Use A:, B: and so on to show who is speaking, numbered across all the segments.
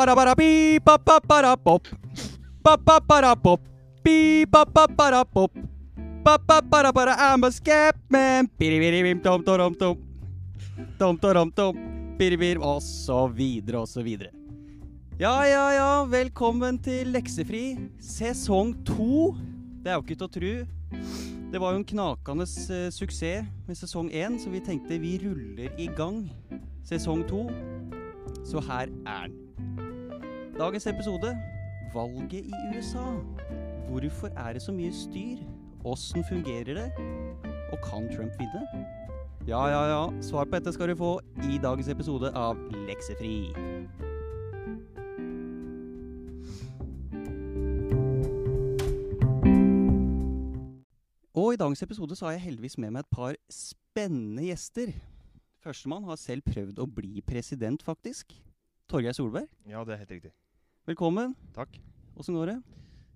A: I'm a. Piribir og så videre og så videre. Ja, ja, ja. Velkommen til Leksefri sesong to. Det er jo ikke til å tru. Det var jo en knakende eh, suksess med sesong én, så vi tenkte vi ruller i gang sesong to. Så her er den. Dagens episode valget i USA. Hvorfor er det så mye styr? Åssen fungerer det? Og kan Trump vinne? Ja, ja, ja. Svar på dette skal du få i dagens episode av Leksefri. Og i dagens episode så har jeg heldigvis med meg et par spennende gjester. Førstemann har selv prøvd å bli president, faktisk. Torgeir Solberg,
B: Ja, det er helt riktig.
A: Velkommen.
B: Takk.
A: Åssen går det?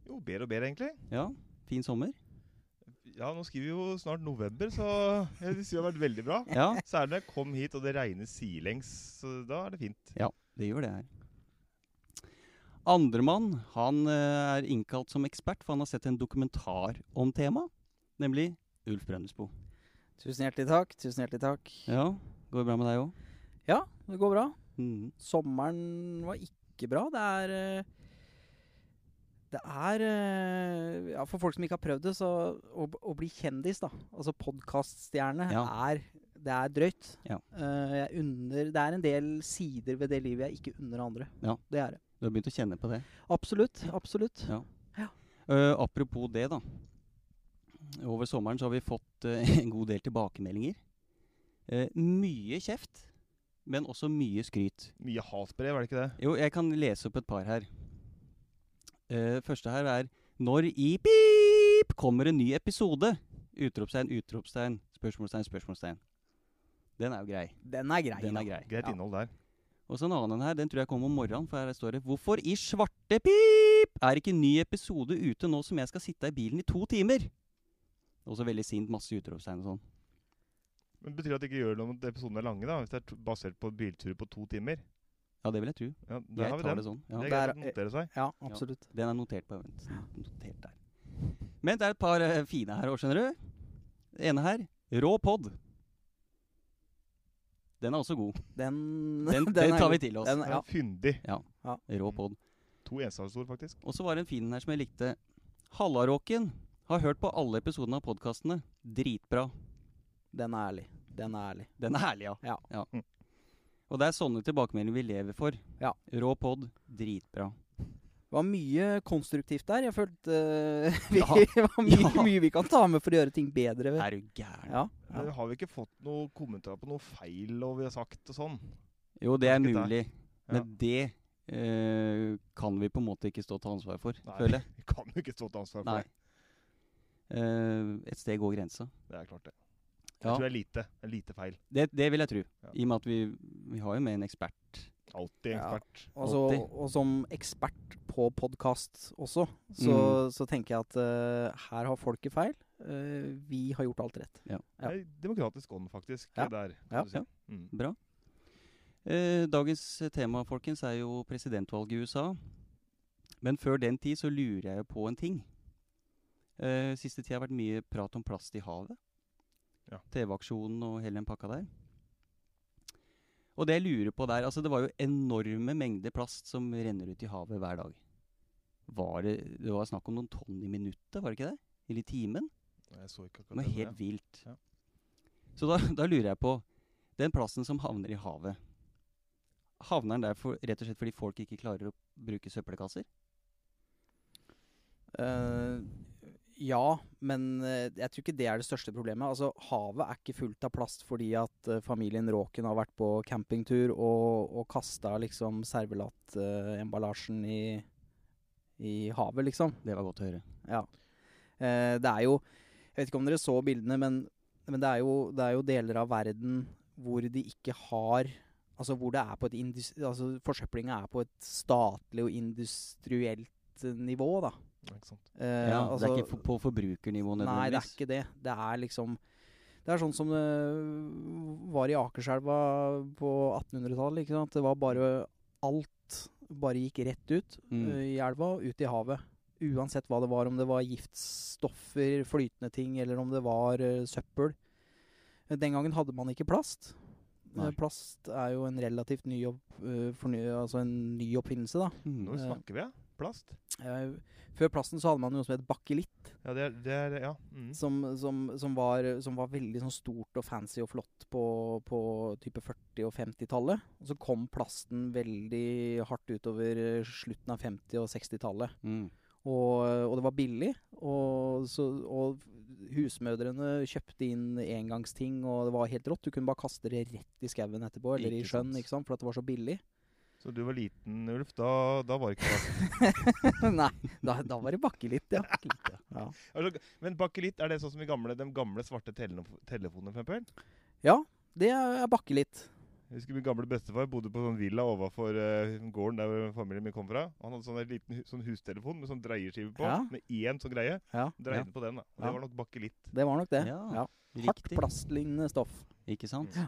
B: Jo, bedre og bedre, egentlig.
A: Ja, fin sommer?
B: Ja, nå skriver vi jo snart november, så jeg vil si det har vært veldig bra.
A: Ja,
B: Særlig når jeg kom hit og det regner sidelengs, så da er det fint.
A: Ja, det gjør det her. Andremann han eh, er innkalt som ekspert, for han har sett en dokumentar om temaet, nemlig Ulf Brønnesbo.
C: Tusen hjertelig takk. Tusen hjertelig takk.
A: Ja, går det bra med deg òg?
C: Ja, det går bra.
A: Mm.
C: Sommeren var ikke bra. Det er eh, Det er eh, Ja, for folk som ikke har prøvd det, så å, å bli kjendis, da, altså podkaststjerne,
A: Ja.
C: er det er drøyt.
A: Ja.
C: Uh, jeg unner Det er en del sider ved det livet jeg ikke unner andre.
A: Ja.
C: Det er det.
A: Du har begynt å kjenne på det?
C: Absolutt. Absolutt.
A: Ja.
C: Ja.
A: Eh, apropos det, da. Over sommeren så har vi fått uh, en god del tilbakemeldinger. Eh, mye kjeft, men også mye skryt.
B: Mye hatbrev, er det ikke det?
A: Jo, jeg kan lese opp et par her. Uh, første her er Når i pip kommer en ny episode? Utropstegn, utropstegn, spørsmålstegn, spørsmålstegn. Den er jo grei.
C: Den er grei.
A: Den er grei.
B: Greit innhold der.
A: Og så en annen her, den tror jeg kommer om morgenen, for her står det Hvorfor i svarte pip er ikke ny episode ute nå som jeg skal sitte i bilen i to timer? Også veldig sint, masse utropstegn og sånn.
B: Men Betyr det at det ikke gjør noe om at episodene er lange, da? Hvis det er basert på bilturer på to timer?
A: Ja, det vil jeg tro.
B: Ja, der
A: Jeg
B: har vi den.
A: det sånn. Ja.
B: Det er greit å notere seg.
C: Ja, absolutt.
A: Den er notert på vent. Notert der. Men det er et par eh, fine her òg, skjønner du. Det ene her Rå pod. Den er også god.
C: Den,
A: Den, den,
C: den
A: tar vi til oss.
C: Den, ja.
B: er Fyndig.
A: Rå pod.
B: To enstavelsesord, faktisk.
A: Og så var det en fin her som jeg likte. Hallaråken har hørt på alle episodene av podkastene. Dritbra.
C: Den er ærlig. Den er ærlig.
A: Den er ærlig, ja.
C: Ja.
B: ja.
A: Og det er sånne tilbakemeldinger vi lever for.
C: Ja.
A: Rå pod, dritbra.
C: Det var mye konstruktivt der. Jeg følte uh, vi,
A: Ja.
C: det var mye,
A: Ja.
C: mye vi kan ta med for å gjøre ting bedre.
A: Er du gæren?
C: Ja, ja.
B: har vi ikke fått noe kommentar på noe feil og vi har sagt og sånn?
A: Jo, det er
B: Takk, gutta.
A: mulig.
B: Ja.
A: Men det uh, kan vi på en måte ikke stå til ansvar for,
B: Nei.
A: føler jeg.
B: Vi kan ikke stå til ansvar for
A: Nei.
B: det.
A: Eh, et sted går grensa.
B: Det er klart, det. Jeg tror det er lite. Det er lite feil.
A: det, det vil jeg tro.
B: Ja.
A: I og med at vi, vi har jo med en ekspert.
B: Alltid ekspert.
C: Og, så,
A: Alltid.
C: og som ekspert på podkast også, så,
A: Mm.
C: så tenker jeg at uh, her har folket feil. Uh, vi har gjort alt rett. Ja.
B: Det er demokratisk ånd, faktisk.
C: Ja.
B: Der,
C: Ja.
B: si.
A: Ja.
B: Mm.
A: Bra. Eh, dagens tema, folkens, er jo presidentvalget i USA. Men før den tid så lurer jeg jo på en ting. Eh, siste tid har vært mye prat om plast i havet.
B: Ja.
A: TV-aksjonen og hele den pakka der. Og det jeg lurer på der Altså, det var jo enorme mengder plast som renner ut i havet hver dag. Var det, det var snakk om noen tonn i minuttet, var det ikke det? Eller i timen?
B: Jeg så ikke
A: Det
B: akkurat
A: var
B: det,
A: helt
B: men
A: vilt.
B: Ja.
A: Så da, da lurer jeg på Den plasten som havner i havet, havner den der for, rett og slett fordi folk ikke klarer å bruke søppelkasser?
C: Eh, ja, men eh, jeg tror ikke det er det største problemet. Altså, Havet er ikke fullt av plast fordi at eh, familien Råken har vært på campingtur og, og kasta liksom servelatemballasjen i, i havet, liksom.
A: Det var godt å høre.
C: Ja. Eh, det er jo Jeg vet ikke om dere så bildene, men, men det, er jo, det er jo deler av verden hvor de ikke har Altså hvor det er på et indus, altså forsøplinga er på et statlig og industrielt eh, nivå, da.
B: Ja, ikke sant.
C: Eh,
A: ja,
C: altså,
A: det er ikke på, forbrukernivå forbrukernivå
C: Nei, det er ikke det. Det er liksom Det er sånn som det var i Akerselva på 1800-tallet. ikke sant? Det var bare alt bare gikk rett ut
A: Mm.
C: eh, i elva, ut i havet. Uansett hva det var, om det var giftstoffer, flytende ting, eller om det var uh, søppel. Eh, Den gangen hadde man ikke plast. Eh,
A: Nei.
C: Plast er jo en relativt ny, opp, uh, forny, altså en ny oppfinnelse, da.
B: Nå
C: Eh,
B: snakker vi, ja? Plast?
C: Uh, Før plasten så hadde man noe som het bakelitt.
B: Ja, det er, det er Ja. Mm.
C: Som, som, som, var, som var veldig sånn stort og fancy og flott på, på type 40- og 50-tallet. Og så kom plasten veldig hardt utover slutten av 50- og 60-tallet.
A: Mm.
C: Og, og det var billig. Og, så, og husmødrene kjøpte inn engangsting, og det var helt rått. Du kunne bare kaste det rett i skauen etterpå, eller
B: Ikke
C: i sjøen, for at det var så billig.
B: Så du var liten, Ulf. Da, da var det ikke bakke.
C: Nei, da, da var det bakkelitt, ja.
A: Ja.
C: ja.
B: Altså, men bakkelitt, er det sånn som i gamle, de gamle svarte tele telefonene, for eksempel?
C: Ja, det er bakkelitt.
B: Jeg husker min gamle bestefar bodde på sånn villa overfor uh, gården der familien min kom fra. Han hadde sånn en liten hu sånn hustelefon med sånn dreieskive på,
C: Ja.
B: med én sånn greie.
C: Ja,
B: Dreide på den, da. Og
C: Ja.
B: Det var nok bakkelitt.
C: det var nok det.
A: Ja,
C: Ja. Hardt plastlignende stoff.
A: Ikke sant?
C: Ja.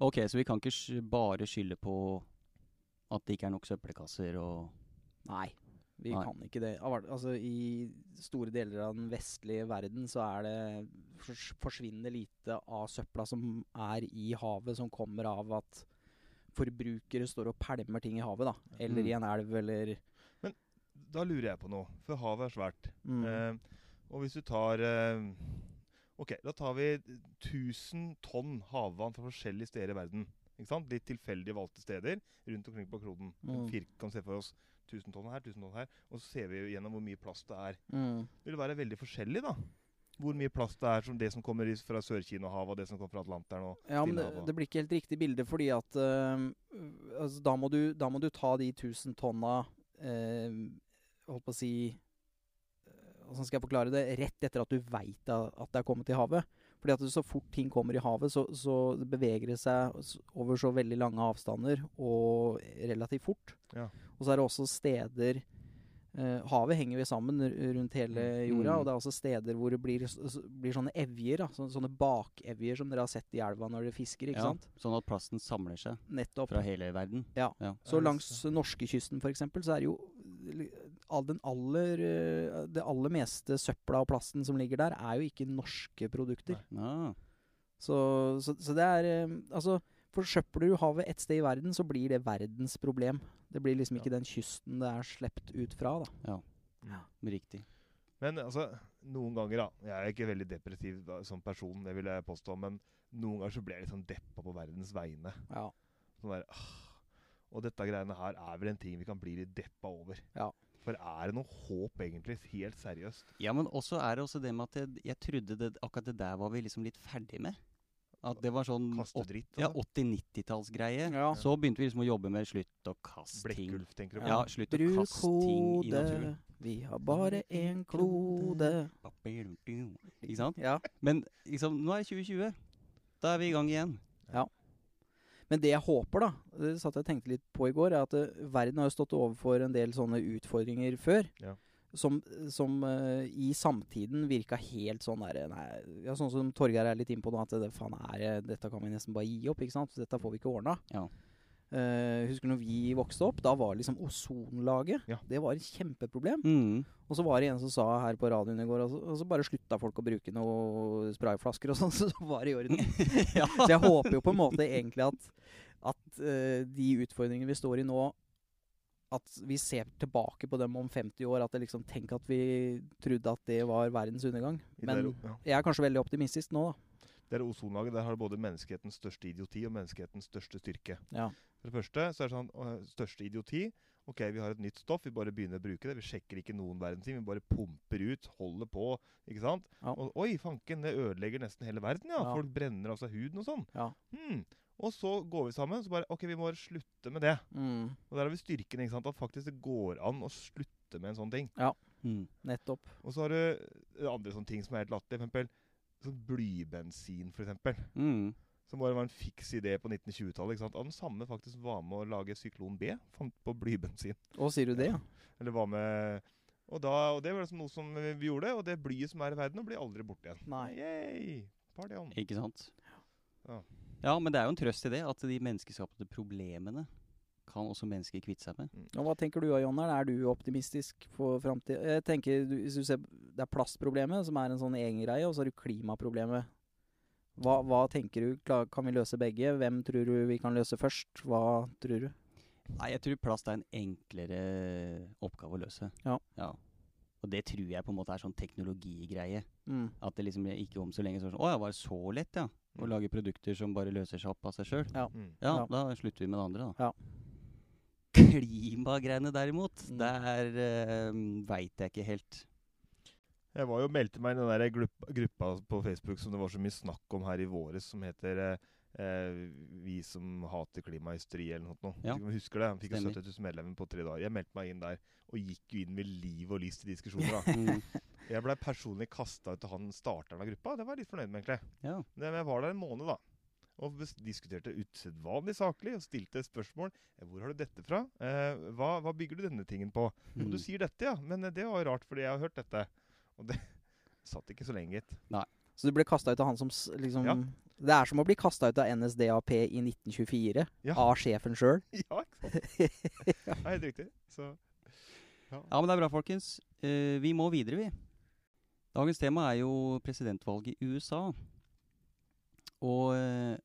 A: Ok, så vi kan ikke bare skylde på at det ikke er nok søppelkasser og
C: Nei, vi
A: Nei.
C: kan ikke det. Altså, I store deler av den vestlige verden så er det forsvinnende lite av søpla som er i havet, som kommer av at forbrukere står og pælmer ting i havet, da. Eller
A: Mm.
C: i en elv, eller
B: Da lurer jeg på noe, for havet er svært.
C: mm.
B: Eh, og hvis du tar eh, Ok, da tar vi 1000 tonn havvann fra forskjellige steder i verden. Ikke sant? Litt tilfeldig valgte steder rundt omkring på kloden.
C: Mm.
B: Fire kan se for oss 1000 tonn her, 1000 tonn her. Og så ser vi gjennom hvor mye plast det er.
C: Mm.
B: Det vil være veldig forskjellig, da. Hvor mye plast det er som det som kommer fra Sør-Kinohavet og det som kommer fra Atlanteren. Og
C: Ja, men det, det blir ikke helt riktig bilde, fordi at øh, altså, da, må du, da må du ta de 1000 tonna øh, Holdt på å si Hvordan skal jeg forklare det? Rett etter at du veit at det er kommet i havet. Fordi at så fort ting kommer i havet, så, så beveger det seg over så veldig lange avstander og relativt fort.
B: Ja.
C: Og så er det også steder eh, Havet henger jo sammen rundt hele jorda,
A: Mm.
C: og det er også steder hvor det blir, blir sånne evjer, da, sånne, bakevjer som dere har sett i elva når dere fisker. ikke
A: ja,
C: sant?
A: Sånn at plasten samler seg
C: Nettopp.
A: fra hele verden.
C: Ja.
A: Ja.
C: Så langs norskekysten f.eks. så er det jo aller, eh, det aller meste søpla og plasten som ligger der, er jo ikke norske produkter.
A: Ah,
C: Så, så, så det er eh, Altså, forsøpler du havet et sted i verden, så blir det verdens problem. Det blir liksom ikke
B: Ja.
C: den kysten det er sluppet ut fra, da. Ja.
A: riktig.
B: Men altså, noen ganger, da Jeg er ikke veldig depressiv da, som person, det vil jeg påstå, men noen ganger så blir jeg litt sånn deppa på verdens vegne.
C: Ja.
B: Sånn der, ah, Og dette greiene her er vel en ting vi kan bli litt deppa over.
C: Ja.
B: For er det noe håp, egentlig? Helt seriøst.
A: Ja, men også er det også det med at jeg, jeg trodde det, akkurat det der var vi liksom litt ferdig med. At det var sånn
B: dritt.
A: ja,
B: altså.
A: 80-90-tallsgreie.
C: Ja.
A: Så begynte vi liksom å jobbe med slutt å kaste ting.
B: Blekkulf, tenker du på?
A: Ja, slutt å kaste ting i naturen.
C: vi har bare én klode.
A: Ikke sant?
C: Ja.
A: Men liksom, nå er det 2020. Da er vi i gang igjen.
C: Men det jeg håper, da, det satt jeg og tenkte litt på i går, er at eh, verden har jo stått overfor en del sånne utfordringer før.
B: Ja.
C: Som, som uh, i samtiden virka helt sånn der nei, ja, Sånn som Torgeir er litt innpå nå, at det, faen er, eh, dette kan vi nesten bare gi opp. ikke sant? Dette får vi ikke ordna.
A: Ja.
C: Eh, husker når vi vokste opp, da var liksom ozonlaget
B: Ja.
C: Det var et kjempeproblem.
A: Mm.
C: Og så var det en som sa her på radioen i går, og så, og så bare slutta folk å bruke noen sprayflasker og sånn, så var det i orden.
A: ja.
C: Så jeg håper jo på en måte egentlig at, at uh, de utfordringene vi står i nå At vi ser tilbake på dem om 50 år. At det liksom Tenk at vi trodde at det var verdens undergang. Men jeg er kanskje veldig optimistisk nå, da.
B: Det er ozonlaget. Der har du både menneskehetens største idioti og menneskehetens største styrke.
C: Ja.
B: For det første så er det sånn øh, største idioti. Ok, vi har et nytt stoff, vi bare begynner å bruke det. Vi sjekker ikke noen verdens ting, vi bare pumper ut, holder på. ikke sant?
C: Ja.
B: Og, oi, fanken, det ødelegger nesten hele verden, ja.
C: Ja.
B: Folk brenner av seg huden og sånn.
C: Ja.
B: Hmm. Og så går vi sammen, så bare Ok, vi må bare slutte med det.
C: Mm,
B: Og der har vi styrken, ikke sant. At faktisk det går an å slutte med en sånn ting.
A: Mm.
C: nettopp.
B: Og så har du andre sånne ting som er helt latterlige. For eksempel sånn blybensin, eksempel.
A: Mm.
B: Som bare var en fiks idé på 1920-tallet. ikke sant? Den samme faktisk var med å lage Syklon B. Fant på blybensin.
C: Og sier du det, ja?
B: Eller var med Og, da, og det var liksom noe som vi gjorde, og det blyet som er i verden, blir aldri borte igjen.
C: Nei.
B: Yay! Party on.
A: Ikke sant?
B: Ja.
A: Ja, men det er jo en trøst i det, at de menneskeskapte problemene kan også mennesker kvitte seg med.
C: Og hva tenker du da, John? Er du optimistisk for framtida? Jeg tenker, du, hvis du ser, Det er plastproblemet, som er en sånn egen greie, og så har du klimaproblemet. Hva, hva tenker du? Kan vi løse begge? Hvem tror du vi kan løse først? Hva tror du?
A: Nei, jeg tror plast er en enklere oppgave å løse.
C: Ja.
A: Og det tror jeg på en måte er sånn teknologigreie.
C: Mm.
A: At det liksom ikke om så lenge så sånn Å ja, var det så lett, ja? Å
B: Mm.
A: lage produkter som bare løser seg opp av seg sjøl.
C: Ja.
B: Mm.
A: Ja,
C: Ja.
A: da slutter vi med det andre, da.
C: Ja.
A: Klimagreiene derimot,
C: Mm.
A: der uh, veit jeg ikke helt.
B: Jeg var jo meldte meg i den der gruppa, på Facebook som det var så mye snakk om her i våres, som heter eh, eh, 'Vi som hater klimahysteri' eller noe sånt.
A: Ja.
B: Husker det? Han fikk jo 70 000 medlemmer på tre dager. Jeg meldte meg inn der og gikk jo inn med liv og lyst i diskusjoner.
A: Mm.
B: Jeg blei personlig kasta ut til han starteren av gruppa. Det var jeg litt fornøyd med, egentlig.
A: Ja.
B: Men jeg var der en måned, da. Og diskuterte usedvanlig saklig og stilte spørsmål. Eh, Hvor har du dette fra? Eh, hva, hva bygger du denne tingen på? Og du
A: Mm.
B: sier dette, ja. Men eh, det var jo rart, fordi jeg har hørt dette. Og det satt ikke så lenge, gitt.
C: Så du ble kasta ut av han som liksom
B: Ja.
C: Det er som å bli kasta ut av NSDAP i 1924,
B: Ja.
C: av sjefen sjøl.
B: Ja, ikke sant? Det er helt riktig. Så
A: Ja, men det er bra, folkens. Eh, vi må videre, vi. Dagens tema er jo presidentvalget i USA. Og eh,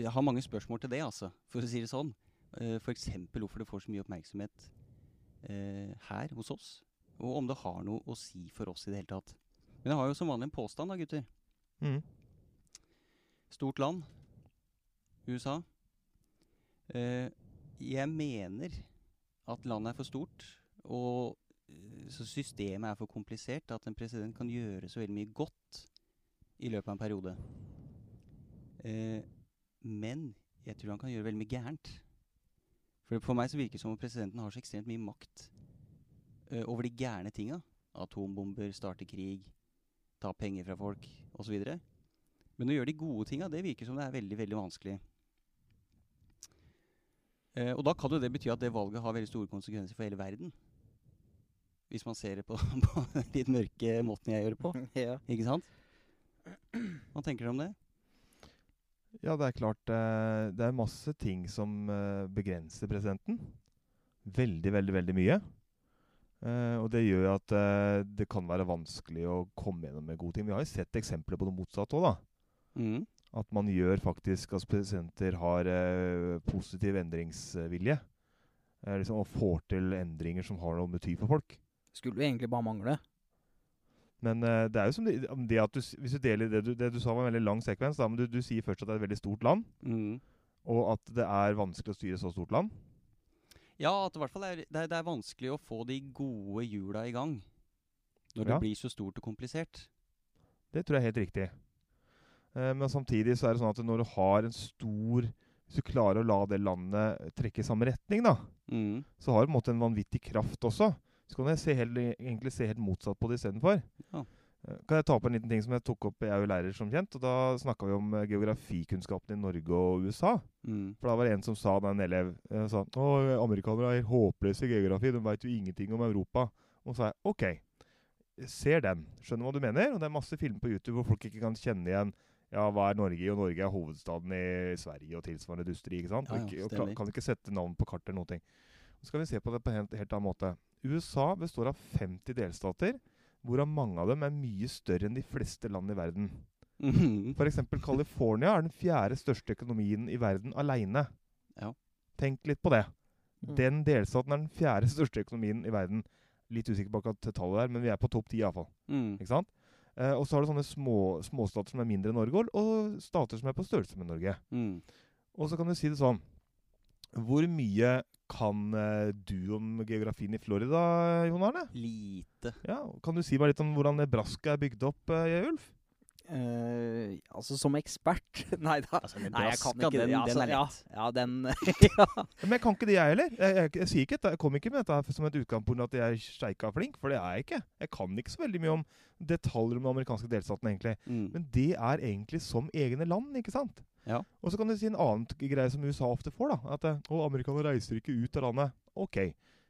A: jeg har mange spørsmål til det, altså, for å si det sånn. Uh, F.eks. hvorfor det får så mye oppmerksomhet uh, her hos oss. Og om det har noe å si for oss i det hele tatt. Men jeg har jo som vanlig en påstand, da, gutter.
B: mm.
A: Stort land. USA. Uh, jeg mener at landet er for stort, og eh, så systemet er for komplisert at en president kan gjøre så veldig mye godt i løpet av en periode. Eh, men jeg tror han kan gjøre veldig mye gærent. For for meg så virker det som om presidenten har så ekstremt mye makt eh, over de gærne tinga. Atombomber, starte krig, ta penger fra folk osv. Men å gjøre de gode tinga, det virker som det er veldig veldig vanskelig. Eh, og da kan jo det bety at det valget har veldig store konsekvenser for hele verden. Hvis man ser det på, på den litt mørke måten jeg gjør det på.
C: ja.
A: Ikke sant? Hva tenker du om det?
B: Ja, det er klart eh, Det er masse ting som eh, begrenser presidenten. Veldig, veldig, veldig mye. Eh, og det gjør at det kan være vanskelig å komme gjennom med gode ting. Vi har jo sett eksempler på det motsatte òg, da.
A: Mm.
B: At man gjør faktisk at presidenter har positiv endringsvilje. Liksom, og får til endringer som har noe å bety for folk.
C: Skulle jo egentlig bare mangle.
B: Men uh, det er jo som det, det at du, hvis du deler det du, det du sa var en veldig lang sekvens, da, men du, du sier først at det er et veldig stort land,
A: Mm.
B: og at det er vanskelig å styre så stort land.
A: Ja, at i hvert fall er, det, det er vanskelig å få de gode hjula i gang. Når
B: Ja.
A: det blir så stort og komplisert.
B: Det tror jeg er helt riktig. Uh, men samtidig så er det sånn at når du har en stor Hvis du klarer å la det landet trekke i samme retning, da,
A: Mm.
B: så har det på en måte en vanvittig kraft også. Så kan jeg se helt, egentlig se helt motsatt på det istedenfor.
A: Ja.
B: Eh, Kan jeg ta opp en liten ting som jeg tok opp? Jeg er jo lærer, som kjent. Og da snakka vi om eh, geografikunnskapen i Norge og USA.
A: Mm.
B: For da var det en som sa, da en elev eh, sa Å, amerikanere er helt håpløse i geografi. De veit jo ingenting om Europa. Og så sa jeg OK, ser den. Skjønner hva du mener. Og det er masse filmer på YouTube hvor folk ikke kan kjenne igjen ja, hva er Norge? Og Norge er hovedstaden i Sverige og tilsvarende dusteri. ikke sant?
A: Ja, ja,
B: og og kan, kan ikke sette navn på kartet eller noe. Så skal vi se på det på en helt, helt annen måte. USA består av 50 delstater, hvorav mange av dem er mye større enn de fleste land i verden.
A: F.eks.
B: For eksempel California er den fjerde største økonomien i verden aleine.
A: Ja.
B: Tenk litt på det.
C: Mm.
B: Den delstaten er den fjerde største økonomien i verden. Litt usikker på akkurat tallet der, men vi er på topp ti iallfall.
A: Mm.
B: Ikke sant? Eh, og så har du sånne små, småstater som er mindre enn Norge, og- og stater som er på størrelse med Norge.
A: Mm.
B: Og så kan du si det sånn Hvor mye kan eh, du om geografien i Florida, Jon Arne?
A: Lite.
B: Ja, kan du si meg litt om hvordan Nebraska er bygd opp, eh, Ulf?
C: Eh, altså som ekspert Nei da.
A: Altså,
C: Nei, jeg kan ikke
A: den,
C: det. Altså,
A: den er
C: ja,
A: lett.
C: ja, den ja.
B: Men jeg kan ikke det, jeg heller. Jeg, jeg, jeg, sier ikke jeg kommer ikke med dette som et utgangspunkt at jeg er sjeika flink, for det er jeg ikke. Jeg kan ikke så veldig mye om detaljer om den amerikanske delstaten, egentlig.
A: Mm.
B: Men det er egentlig som egne land, ikke sant?
A: Ja.
B: Og så kan du si en annen greie som USA ofte får, da. At eh, å, amerikanere reiser ikke ut av landet. Ok.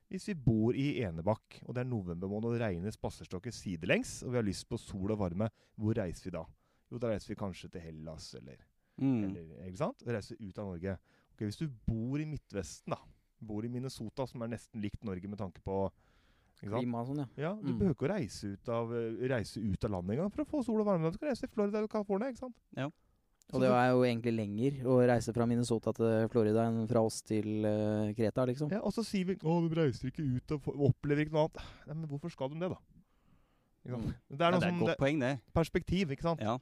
B: Hvis vi bor i Enebakk, og det er november måned og det regner spaserstokker sidelengs, og vi har lyst på sol og varme, hvor reiser vi da? Jo, da reiser vi kanskje til Hellas, eller
A: Mm.
B: eller, ikke sant? Og reiser ut av Norge. Ok, Hvis du bor i Midtvesten, da. Bor i Minnesota, som er nesten likt Norge med tanke på ikke sant?
C: Klima og sånn, ja.
B: Ja, Du
C: Mm.
B: behøver ikke å reise ut av, eh, reise ut av landet engang for å få sol og varme. Du kan reise til Florida eller California. ikke sant?
C: Og det er jo egentlig lenger å reise fra Minnesota til Florida enn fra oss til uh, Kreta, liksom.
B: Ja, og så sier vi å, de reiser ikke ut og opplever ikke noe annet. Nei, Men hvorfor skal de det, da?
C: Mm.
B: Det er
A: Ja, det er et godt
B: det,
A: poeng, det.
B: perspektiv, ikke sant?
A: Ja.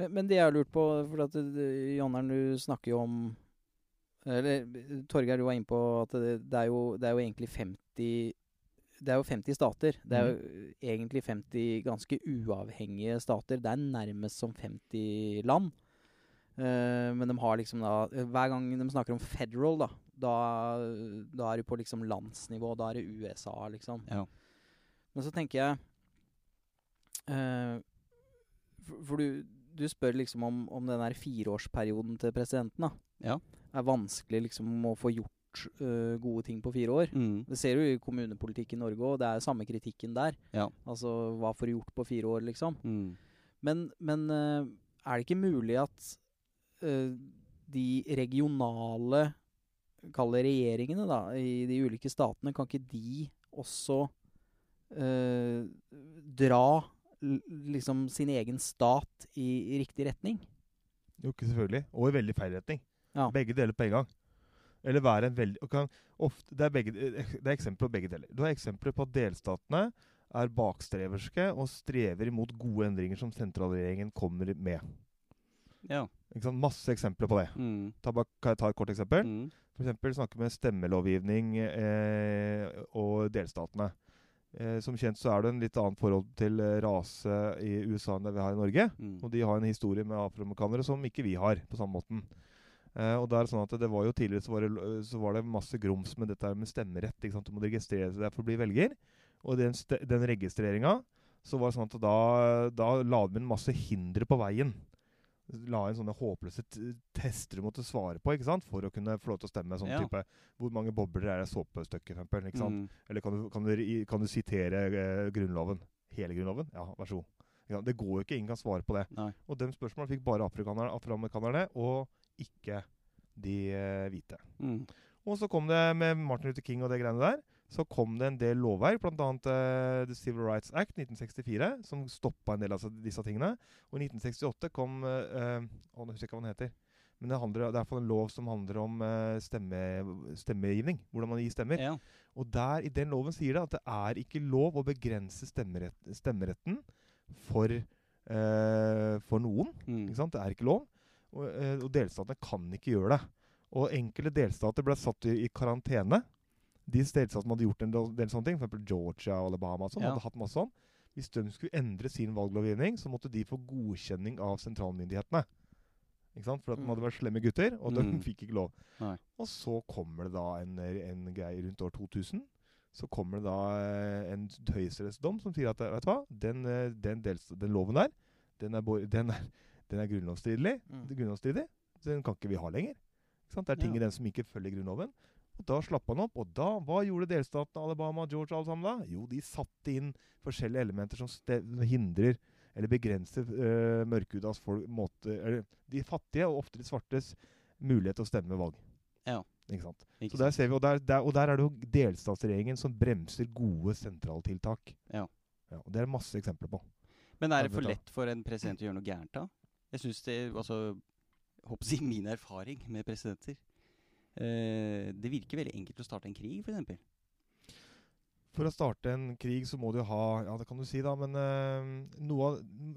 C: Men, men det jeg har lurt på For at Jonnern, Jonneren, du snakker jo om Eller Torgeir, du var inne på at det, det, er jo, det er jo egentlig 50 Det er jo 50 stater. Det er jo egentlig 50 ganske uavhengige stater. Det er nærmest som 50 land. Eh, men de har liksom da Hver gang de snakker om federal, da, da, da er du på liksom landsnivå. Da er det USA, liksom.
A: Ja.
C: Men så tenker jeg uh, For, for du, du spør liksom om, om den der fireårsperioden til presidenten da
A: Ja.
C: er vanskelig liksom å få gjort eh, gode ting på fire år.
A: Mm.
C: Det ser du i kommunepolitikk i Norge òg. Det er samme kritikken der.
A: Ja.
C: Altså hva får du gjort på fire år, liksom.
A: Mm.
C: Men, men er det ikke mulig at eh, de regionale Kall det regjeringene, da, i de ulike statene, kan ikke de også uh, dra liksom sin egen stat i, i riktig retning?
B: Jo, ikke selvfølgelig. Og i veldig feil retning.
C: Ja.
B: Begge deler på en gang. Eller være en veldig og kan, ofte, det, er begge, det er eksempler på begge deler. Du har eksempler på at delstatene er bakstreverske og strever imot gode endringer som sentralregjeringen kommer med.
A: Ja.
B: Masse eksempler på det.
A: Mm.
B: Ta, kan jeg ta et kort eksempel?
A: Mm.
B: Eksempel snakke med stemmelovgivning eh, og delstatene. Eh, som kjent så er det en litt annet forhold til eh, rase i USA enn det vi har i Norge.
A: Mm.
B: Og de har en historie med afroamerikanere som ikke vi har, på samme måten. Eh, og det er sånn at det var jo Tidligere så var det, så var det masse grums med dette med stemmerett. Du må registrere seg for å bli velger. Og den, den registreringa så var det sånn at da, da la de inn masse hindre på veien. La inn sånne håpløse tester du måtte svare på ikke sant? for å kunne få lov til å stemme. Sånn
A: Ja.
B: type Hvor mange bobler er det i såpestykket, for eksempel? Ikke sant?
A: Mm.
B: Eller kan du, kan du, kan du sitere eh, Grunnloven? Hele Grunnloven? Ja, vær så god. Det går jo ikke, ingen kan svare på det.
A: Nei.
B: Og de spørsmålene fikk bare afroamerikanerne, og ikke de eh, hvite.
A: Mm.
B: Og så kom det med Martin Luther King og det greiene der, så kom det en del lovverk, bl.a. Uh, The Civil Rights Act 1964, som stoppa en del av disse tingene. Og i 1968 kom uh, eh, Å, nå husker jeg ikke hva den heter. Men det, handler, det er iallfall en lov som handler om uh, stemme, stemmegivning. Hvordan man gir stemmer.
A: Ja.
B: Og der i den loven sier det at det er ikke lov å begrense stemmerett, stemmeretten for, uh, for noen.
A: Mm.
B: Det er ikke lov. Og, eh, og delstatene kan ikke gjøre det. Og enkelte delstater ble satt i, i karantene. De delstatene som hadde gjort en del, sånne ting, f.eks. Georgia og Alabama, og sånn,
A: Ja.
B: hadde hatt masse sånn. Hvis de skulle endre sin valglovgivning, så måtte de få godkjenning av sentralmyndighetene. Ikke sant? For at de
C: Mm.
B: hadde vært slemme gutter, og de
A: Mm.
B: fikk ikke lov.
A: Nei.
B: Og så kommer det da en, en greie rundt år 2000. Så kommer det da eh, en høyesterettsdom som sier at vet du hva, den, eh, den, den loven der, den er, den er, den er grunnlovsstridig.
C: Mm.
B: Den kan ikke vi ha lenger. Ikke sant? Det er ting
A: Ja.
B: i den som ikke følger Grunnloven. Og Da slapp han opp. Og da, hva gjorde delstaten Alabama og alle sammen da? Jo, de satte inn forskjellige elementer som hindrer eller begrenser øh, mørkhudas folk måte, eller De fattige, og ofte de svartes, mulighet til å stemme ved valg.
A: Ja.
B: Ikke sant?
A: Ikke
B: Så der ser vi, og der, der, og der er det jo delstatsregjeringen som bremser gode sentraltiltak.
A: Ja.
B: Ja, og Det er masse eksempler på.
A: Men er det for lett for en president å gjøre noe gærent da? Jeg syns det Altså, håper å si min erfaring med presidenter Det virker veldig enkelt å starte en krig, f.eks.
B: For å starte en krig så må du ha Ja, det kan du si, da, men eh, noe,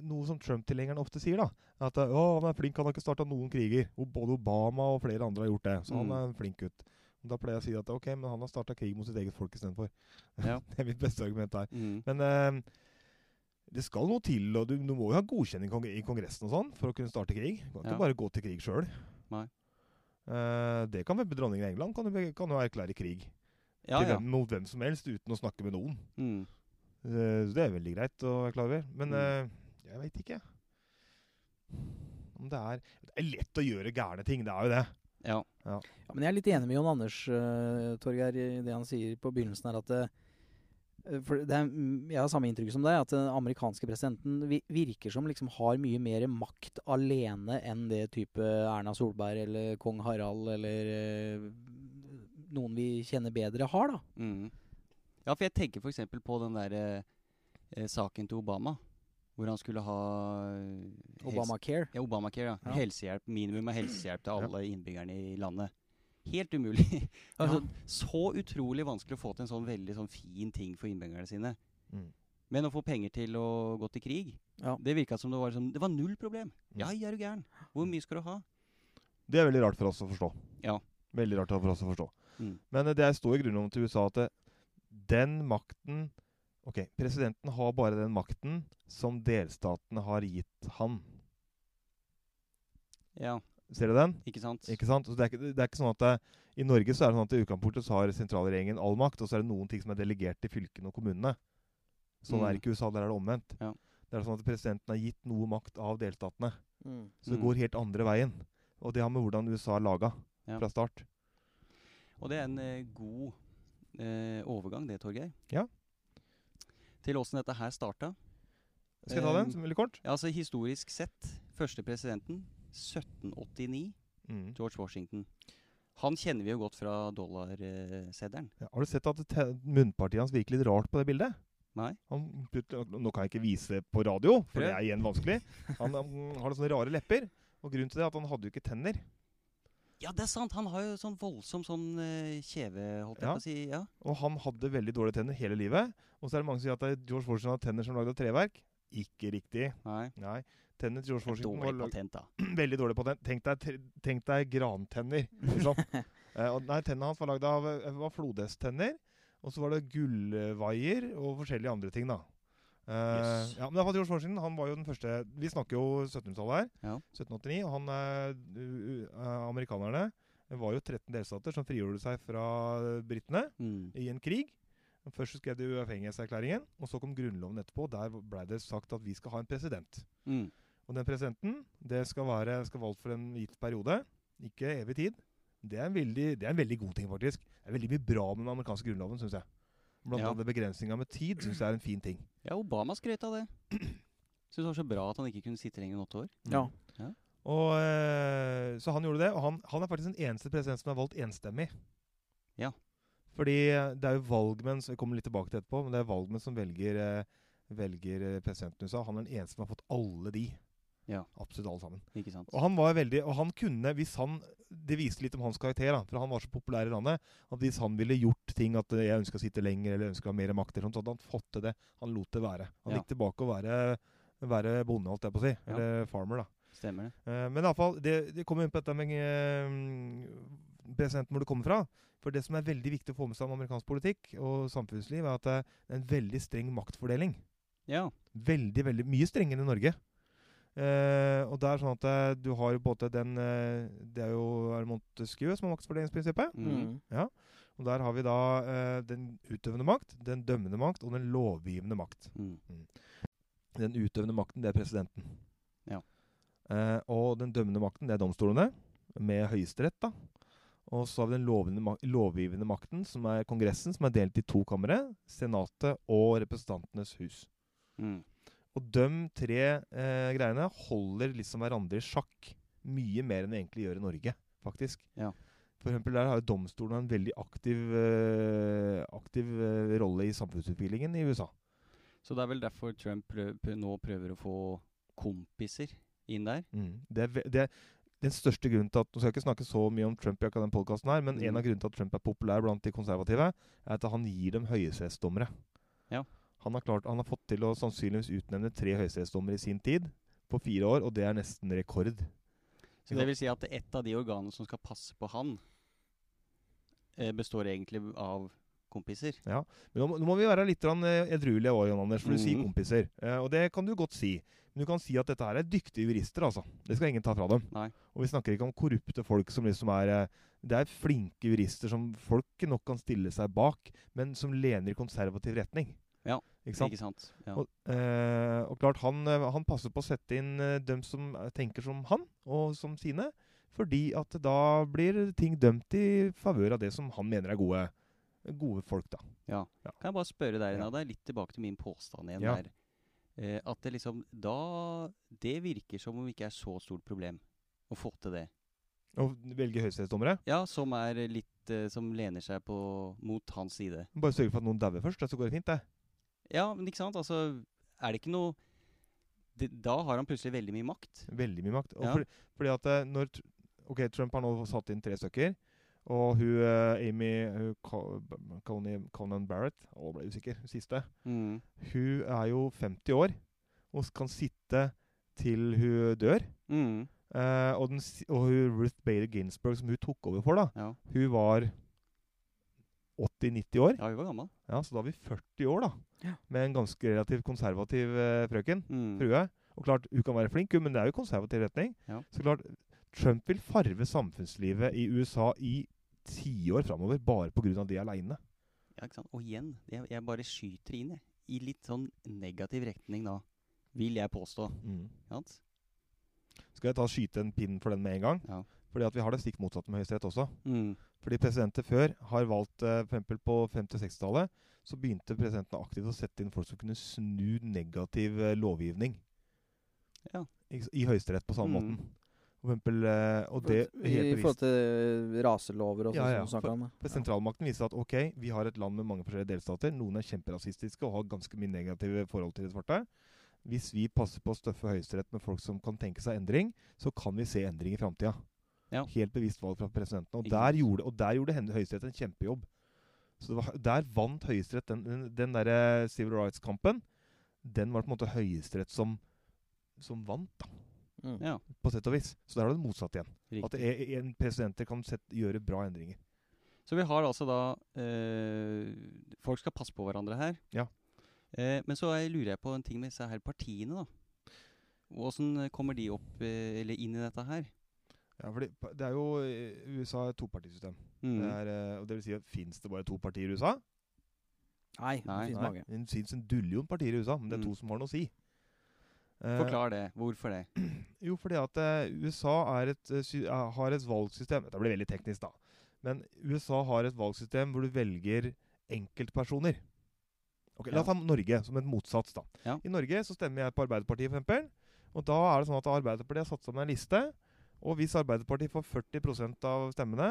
B: noe som Trump-tilhengerne ofte sier, da At eh, å, han er flink, han har ikke starta noen kriger. Og både Obama og flere andre har gjort det. Så
A: Mm.
B: han er en flink gutt. Da pleier jeg å si at ok, men han har starta krig mot sitt eget folk istedenfor.
A: Ja.
B: det er mitt beste argument her.
A: Mm.
B: Men eh, det skal noe til, og du, du må jo ha godkjenning i Kongressen og sånn for å kunne starte krig. Du kan
A: Ja.
B: ikke bare gå til krig sjøl.
A: Nei.
B: det kan vel dronningen i England kan jo, kan jo erklære krig
A: Ja,
B: til
A: ja.
B: hvem, mot hvem som helst uten å snakke med noen.
A: Mm.
B: Uh, Så det er veldig greit å være klar over. Men
A: Mm.
B: eh, jeg veit ikke. Om det er Det er lett å gjøre gærne ting, det er jo det.
A: ja.
C: Ja, men jeg er litt enig med Jon Anders, uh, Torgeir, i det han sier på begynnelsen her, at For det er, mm, jeg har samme inntrykk som deg, at den amerikanske presidenten virker som liksom har mye mer makt alene enn det type Erna Solberg eller kong Harald eller eh, noen vi kjenner bedre, har, da.
A: Mm. Ja, for jeg tenker f.eks. på den der eh, eh, saken til Obama. Hvor han skulle ha eh,
C: Obamacare.
A: Ja, Obamacare, ja.
C: Ja.
A: Helsehjelp, minimum av helsehjelp til alle innbyggerne i landet. Helt umulig. altså, Så utrolig vanskelig å få til en sånn veldig sånn fin ting for innbyggerne sine.
B: Mm.
A: Men å få penger til å gå til krig,
C: Ja.
A: det virka som det var, liksom, det var null problem. Ja, er du gæren? Hvor mye skal du ha?
B: Det er veldig rart for oss å forstå.
A: Ja.
B: Veldig rart for oss å forstå.
A: Mm.
B: Men eh, det er i grunnloven til USA at det, den makten Ok, presidenten har bare den makten som delstatene har gitt han.
A: Ja,
B: Ser du den?
A: ikke sant?
B: Ikke sant? Så det, er ikke, det er ikke sånn at det, I Norge så er det sånn at i utgangspunktet så har sentralregjeringen all makt, og så er det noen ting som er delegert til fylkene og kommunene. Sånn
A: Mm.
B: er ikke USA. Der er det omvendt.
A: Ja.
B: Det er sånn at Presidenten har gitt noe makt av delstatene.
C: Mm.
B: Så det
A: Mm.
B: går helt andre veien. Og det har med hvordan USA er laga
A: Ja.
B: fra start.
A: Og det er en eh, god eh, overgang, det, Torgeir.
B: Ja.
A: Til åssen dette her starta.
B: Skal jeg ta den som veldig kort?
A: Ja, altså Historisk sett, første presidenten, 1789,
B: Mm.
A: George Washington. Han kjenner vi jo godt fra dollarseddelen.
B: Ja, har du sett at munnpartiet hans virker litt rart på det bildet?
A: Nei?
B: Han, nå kan jeg ikke vise det på radio, for
A: Prøv.
B: det er igjen vanskelig. Han, han har sånne rare lepper. Og grunnen til det er at han hadde jo ikke tenner.
A: Ja, det er sant! Han har jo sånn voldsom sånn uh, kjeve, holdt jeg
B: Ja.
A: på å si. Ja.
B: Og han hadde veldig dårlige tenner hele livet. Og så er det mange som sier at George Washington har tenner som lagd av treverk. Ikke riktig.
A: Nei.
B: Nei. Til George Washington
A: Dårlig patent, da.
B: veldig dårlig patent. Tenk deg, tenk deg grantenner. Sånn. uh, nei, Tennene hans var lagd av eh, var flodhesttenner. Og så var det gullvaier og forskjellige andre ting, da. Uh,
A: Yes.
B: ja, men hvert fall George Washington han var jo den første Vi snakker jo 1700-tallet her.
A: Ja.
B: 1789. Og han uh, Amerikanerne det var jo 13 delstater som frigjorde seg fra britene
A: Mm.
B: i en krig. Først skrev de uavhengighetserklæringen, og så kom grunnloven etterpå. Der blei det sagt at vi skal ha en president.
A: Mm.
B: Og den presidenten det skal være skal valgt for en gitt periode, ikke evig tid. Det er, en veldig, det er en veldig god ting, faktisk. Det er veldig mye bra med den amerikanske grunnloven, syns jeg. Blant
A: Ja.
B: annet begrensninga med tid syns jeg er en fin ting.
A: Ja, Obama skrøt av det. Syns det var så bra at han ikke kunne sitte lenger enn åtte år.
C: Ja.
B: Og, eh, så han gjorde det, og han, han er faktisk den eneste president som er valgt enstemmig.
A: Ja.
B: Fordi det er jo valgmenn så Vi kommer litt tilbake til etterpå, men det er valgmenn som velger, eh, velger eh, presidenten i USA. Han er den eneste som har fått alle de.
A: Ja.
B: Absolutt alle sammen.
A: Ikke sant?
B: Og han var veldig Og han kunne, hvis han Det viste litt om hans karakter, da, for han var så populær i landet, at hvis han ville gjort ting at jeg ønska å sitte lenger eller ønska mer makt, eller sånt, så hadde han fått til det. Han lot det være. Han
A: Ja.
B: gikk tilbake å være, være bonde, holdt jeg på å si.
A: Ja.
B: Eller farmer, da.
A: Stemmer det.
B: Uh, men iallfall, det, det kommer inn på dette med uh, presidenten hvor det kommer fra. For det som er veldig viktig å få med seg om amerikansk politikk og samfunnsliv, er at det er en veldig streng maktfordeling.
A: Ja.
B: Veldig, veldig mye strengere enn i Norge. Eh, og det er sånn at eh, du har både den eh, Det er jo er Montesquieu som har maktfordelingsprinsippet.
A: Mm.
B: Og der har vi da eh, den utøvende makt, den dømmende makt og den lovgivende makt.
A: Mm.
B: Den utøvende makten, det er presidenten.
A: Ja.
B: Eh, og den dømmende makten, det er domstolene, med høyesterett, da. Og så har vi den lovgivende, mak lovgivende makten, som er Kongressen, som er delt i to kamre. Senatet og Representantenes hus.
A: Mm.
B: Og de tre eh, greiene holder liksom hverandre i sjakk mye mer enn det egentlig gjør i Norge, faktisk.
A: Ja.
B: For eksempel der har jo domstolen en veldig aktiv, eh, aktiv eh, rolle i samfunnsutviklingen i USA.
A: Så det er vel derfor Trump prøv, prøv, nå prøver å få kompiser inn der?
B: Mm. Det, er, det er den største grunnen til at Nå skal jeg ikke snakke så mye om Trump i akkurat den podcasten her, men
A: Mm.
B: en av grunnene til at Trump er populær blant de konservative, er at han gir dem høyesterettsdommere.
A: Ja.
B: Han har, klart, han har fått til å sannsynligvis utnevne tre høyesterettsdommere i sin tid, på fire år, og det er nesten rekord.
A: Så det vil si at ett av de organene som skal passe på han, eh, består egentlig av kompiser?
B: Ja, Men nå, må- nå må vi være litt eh, edruelige òg, Jan Anders, for du sier
A: Mhm.
B: kompiser. Eh, og det kan du godt si. Men du kan si at dette her er dyktige jurister, altså. Det skal ingen ta fra dem.
A: Nei.
B: Og vi snakker ikke om korrupte folk som liksom er eh, Det er flinke jurister som folk nok kan stille seg bak, men som lener i konservativ retning.
A: Ja,
B: Ikke sant?
A: Ikke sant? Ja.
B: Og, eh, og klart, han, eh, han passer på å sette inn eh, dem som eh, tenker som han, og som sine. Fordi at da blir ting dømt i favør av det som han mener er gode gode folk, da.
A: Ja.
B: Ja.
A: Kan jeg bare spørre deg. Nada, litt tilbake til min påstand igjen der. Eh, at det liksom Da Det virker som om det ikke er så stort problem å få til det.
B: Å velge høyesterettsdommere.
A: Ja, som er litt Som lener seg på mot hans side.
B: Bare sørge for at noen dauer først, så går det fint, det.
A: Ja, men ikke sant? Altså, er det ikke noe det, Da har han plutselig veldig mye makt.
B: Veldig mye makt.
A: Ja.
B: fordi, fordi at eh, når Ok, Trump har nå satt inn tre stykker. Og hun eh, Amy hun, Conan Barrett Å, ble usikker. Siste.
A: Mm.
B: Hun er jo 50 år og kan sitte til hun dør.
A: Mm.
B: Eh, og, den, og hun Ruth Bader Ginsburg, som hun tok over for, da,
A: Ja.
B: hun var 80-90 år.
A: ja, hun var gammel.
B: Ja, Så da er vi 40 år, da.
C: Ja.
B: Med en ganske relativt konservativ eh, frøken.
A: Mm.
B: Frue. Og klart, hun kan være flink, men det er jo konservativ retning.
A: Ja.
B: Så klart, Trump vil farve samfunnslivet i USA i tiår framover bare pga. det aleine.
A: Ja, ikke sant? Og igjen, jeg, jeg bare skyter inn, jeg. I litt sånn negativ retning da, vil jeg påstå.
B: Mm. Skal jeg ta skyte en pinn for den med en gang?
A: Ja.
B: Fordi at vi har det stikk motsatte med Høyesterett også.
A: Mm.
B: Fordi presidenter før har valgt f.eks. for eksempel på 50-60-tallet så begynte presidentene aktivt å sette inn folk som kunne snu negativ eh, lovgivning
A: Ja.
B: i, i Høyesterett på samme
A: Mm.
B: måten. For eksempel, eh, og det
C: I forhold til raselover og sånn
B: Ja, ja,
C: som snakket om.
B: For sentralmakten viser at ok, vi har et land med mange forskjellige delstater. Noen er kjemperasistiske og har ganske mye negative forhold til det svarte. Hvis vi passer på å støffe Høyesterett med folk som kan tenke seg endring, så kan vi se endring i framtida.
A: Ja.
B: Helt bevisst valg fra presidenten. Og der gjorde, og der gjorde Høyesterett en kjempejobb. Så det var, Der vant Høyesterett den, den, den derre civil rights-kampen. Den var på en måte Høyesterett som, som vant, da,
C: Mm.
A: Ja,
B: på sett og vis. Så der har du det motsatte igjen. At
A: riktig.
B: det er, en presidenter kan sette, gjøre bra endringer.
A: Så vi har altså da eh, Folk skal passe på hverandre her.
B: Ja.
A: Eh, men så er- lurer jeg på en ting med disse her partiene, da. Åssen kommer de opp, eh, eller inn i dette her?
B: Ja, fordi det er jo eh, USA er et topartisystem.
A: Mm.
B: Det er, eh, og det vil si at Fins det bare to partier i USA?
C: Nei, det
A: Nei.
B: Nei,
C: mange.
B: Det fins en dullion partier i USA, men det er
A: Mm.
B: to som har noe å si. Eh,
A: Forklar det. Hvorfor det?
B: Jo, fordi at USA er et, har et valgsystem Dette blir veldig teknisk, da. Men USA har et valgsystem hvor du velger enkeltpersoner. Ok, La oss ta Norge som et motsats. da.
A: Ja.
B: I Norge så stemmer jeg på Arbeiderpartiet, eksempel. Og da er det sånn at Arbeiderpartiet har satt sammen en liste. Og hvis Arbeiderpartiet får 40% av stemmene,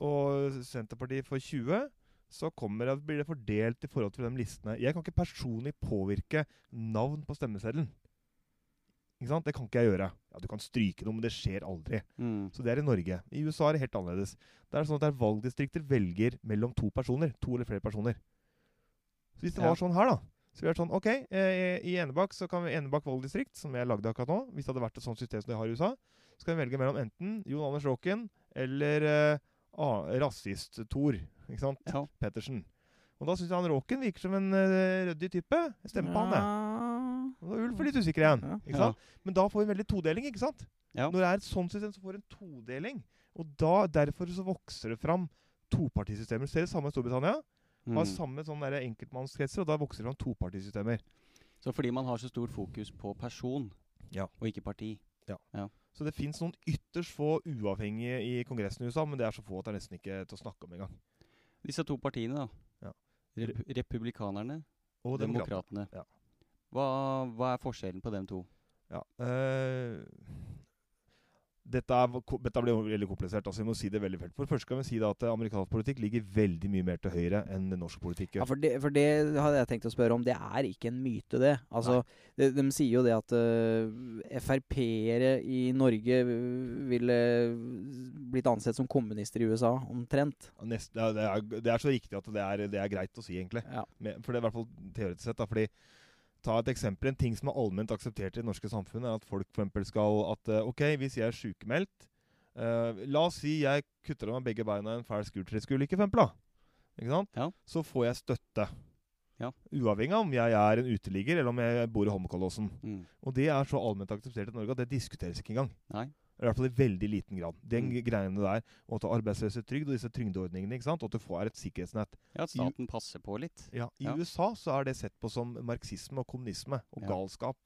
B: og Senterpartiet får 20 så det, blir det fordelt i forhold til de listene. Jeg kan ikke personlig påvirke navn på stemmeseddelen. Ikke sant? Det kan ikke jeg gjøre. Ja, Du kan stryke noe, men det skjer aldri.
A: Mm.
B: Så det er i Norge. I USA er det helt annerledes. Det er sånn at der valgdistrikter velger mellom to personer. To eller flere personer. Så hvis det
A: Ja.
B: var sånn her, da så vi vært sånn, ok, eh, I Enebakk så kan vi Enebakk valgdistrikt, som jeg lagde akkurat nå Hvis det hadde vært et sånt system som de har i USA, så kan vi velge mellom enten Jon Anders Råken eller eh, ah, rasist-Tor. Ikke sant?
A: Ja.
B: Pettersen. Og da syns jeg han Råken virker som en uh, ryddig type. Jeg stemmer på han, jeg. Og da er Ulf litt usikker igjen.
C: Ja.
B: Ikke sant? Men da får vi en veldig todeling, ikke sant?
A: Ja.
B: Når det er et sånt system, så får vi en todeling. Og da, derfor så vokser det fram topartisystemer. Ser det samme i Storbritannia. Har
A: Mm.
B: samme sånne enkeltmannskretser, og da vokser det fram topartisystemer.
A: Så fordi man har så stor fokus på person,
B: Ja.
A: og ikke parti.
B: Så det fins noen ytterst få uavhengige i Kongressen i USA, men det er så få at det er nesten ikke til å snakke om engang.
A: Disse to partiene, da.
B: Ja.
A: Rep republikanerne
B: Og
A: demokratene.
B: Ja.
A: Hva, hva er forskjellen på dem to?
B: Ja. eh, dette, er, dette blir veldig komplisert. altså Vi må si det veldig fælt. For det første kan vi si da at eh, amerikansk politikk ligger veldig mye mer til høyre enn norsk politikk
C: Ja, for det, for det hadde jeg tenkt å spørre om. Det er ikke en myte, det. Altså, de, de sier jo det at uh, Frp-ere i Norge ville blitt ansett som kommunister i USA, omtrent.
B: Nest, ja, det, er, det er så riktig at det er, det er greit å si, egentlig.
C: Ja.
B: Men, for det er i hvert fall teoretisk sett. da, fordi Ta et eksempel. En ting som er allment akseptert i det norske samfunnet, er at folk for eksempel skal at eh, Ok, hvis jeg er sykemeldt uh, La oss si jeg kutter av meg begge beina i en fæl skuldertreskulykke, for eksempel. da. Ikke sant?
A: Ja.
B: Så får jeg støtte.
A: Ja.
B: Uavhengig av om jeg er en uteligger eller om jeg bor i Holmenkollåsen.
A: Mm.
B: Og det er så allment akseptert i Norge at det diskuteres ikke engang.
A: Nei.
B: I hvert fall i veldig liten grad. Den
A: Mm.
B: greiene der, og at arbeidsløshetstrygd og disse trygdeordningene, ikke sant? og at du får et sikkerhetsnett.
A: Ja, at staten passer på litt.
B: Ja, I
A: Ja.
B: USA så er det sett på som marxisme og kommunisme og
A: Ja.
B: galskap.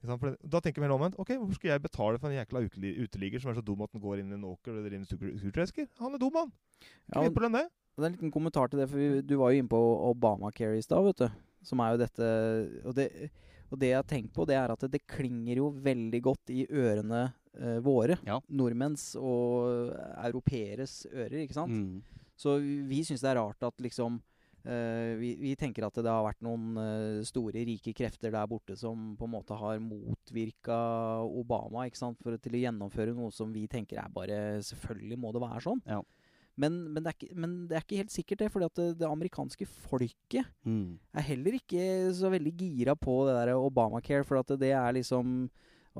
B: For da tenker vi helt omvendt. Ok, Hvorfor skal jeg betale for en jækla uteli- uteligger som er så dum at den går inn i en åker og driver med skur- skurtresker? Han er dum, han. Ikke
C: Ja,
B: mye problem det.
C: Det er en liten kommentar til det, for vi, du var jo inne på Obamacare i stad, vet du. Som er jo dette og det, og det jeg har tenkt på, det er at det, det klinger jo veldig godt i ørene eh, våre.
A: Ja.
C: Nordmenns og europeeres ører, ikke sant?
A: Mm.
C: Så vi, syns det er rart at liksom eh, vi, vi tenker at det har vært noen eh, store, rike krefter der borte som på en måte har motvirka Obama ikke sant? For, til å gjennomføre noe som vi tenker er bare Selvfølgelig må det være sånn.
A: Ja.
C: Men, men, det er ikke, men det er ikke helt sikkert, det. fordi det, det amerikanske folket
A: Mm.
C: er heller ikke så veldig gira på det der Obamacare, for at det er liksom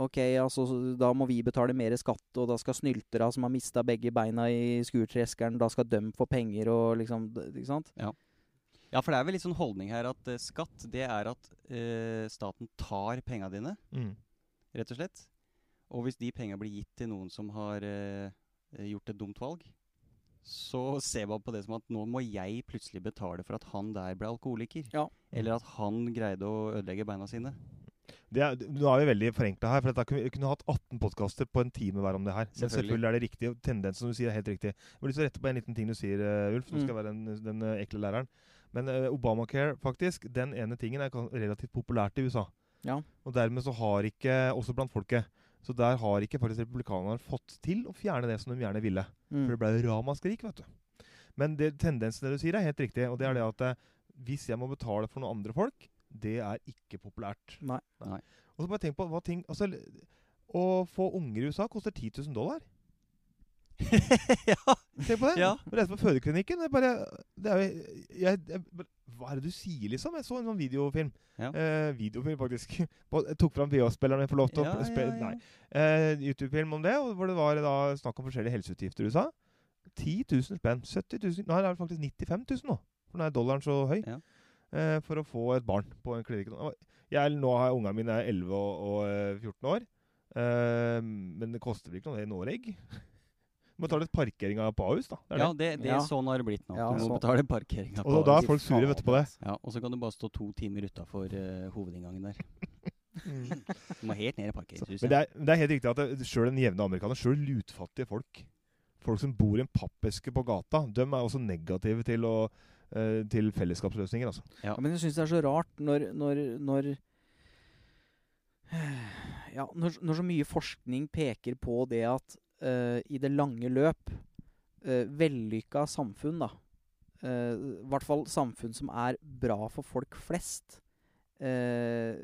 C: Ok, altså da må vi betale mer skatt, og da skal snyltera som har mista begge beina i skurtreskeren, da skal dømme for penger og liksom Ikke sant?
A: Ja, for det er vel litt sånn holdning her at uh, skatt, det er at uh, staten tar penga dine,
B: Mm.
A: rett og slett. Og hvis de penga blir gitt til noen som har uh, gjort et dumt valg, så ser man på det som at nå må jeg plutselig betale for at han der ble alkoholiker.
C: Ja.
A: Eller at han greide å ødelegge beina sine.
B: Det er, nå er vi veldig forenkla her. for dette kunne, Vi kunne hatt 18 podkaster på en time hver om det her. Men
A: Selvfølgelig.
B: er det riktig. og Tendensen som du sier, er helt riktig. Jeg har lyst til å rette på en liten ting du sier, eh, Ulf. Du
C: skal
B: skal være den, den eh, ekle læreren. Men uh, Obamacare, faktisk, den ene tingen er relativt populært i USA.
C: Ja.
B: Og dermed så har ikke, også blant folket, så der har ikke faktisk republikanerne fått til å fjerne det som de gjerne ville. For
C: Mm.
B: det ble ramaskrik, vet du. Men det, tendensen det du sier, er helt riktig. Og det er det at hvis jeg må betale for noen andre folk, det er ikke populært.
C: Nei.
A: Nei.
B: Og så bare tenk på hva ting altså, Å få unger i USA koster 10 000 dollar.
A: ja.
B: Tenk på det!
A: Ja.
B: Reise på fødeklinikken det er bare det er jo, jeg, jeg, Hva er det du sier, liksom? Jeg så en sånn videofilm.
A: Ja.
B: Eh, videofilm, faktisk. Jeg tok fram VH-spilleren. Jeg får lov til
A: Ja,
B: å spille
A: ja, ja.
B: Nei. Eh, YouTube-film om det, og hvor det var da snakk om forskjellige helseutgifter i USA. 10 000 spenn. 70 000 Nei, det er faktisk 95 000 nå. For nå er dollaren så høy.
A: Ja.
B: Eh, for å få et barn på en klinikk. Jeg, nå har ungene mine er 11 og, og eh, 14 år. Eh, men det koster vel ikke noe det i Norge? Du må betale litt parkeringa på Ahus, da. Det er
A: ja,
B: det.
A: det, er
C: Ja.
A: sånn har det blitt nå.
C: Ja,
A: du må
C: så-
A: betale parkeringa.
B: Og da er folk sure, vet du, på det.
A: Ja, og så kan du bare stå to timer utafor hovedinngangen der. Du må helt ned i parkeringshuset.
B: men det er, det er helt riktig at sjøl den jevne amerikaner, sjøl lutfattige folk Folk som bor i en pappeske på gata, de er også negative til, å, eh, til fellesskapsløsninger. altså.
A: Ja.
C: Men jeg syns det er så rart når Når, når Ja, når, når så mye forskning peker på det at uh, i det lange løp uh, Vellykka samfunn, da uh, I hvert fall samfunn som er bra for folk flest Uh,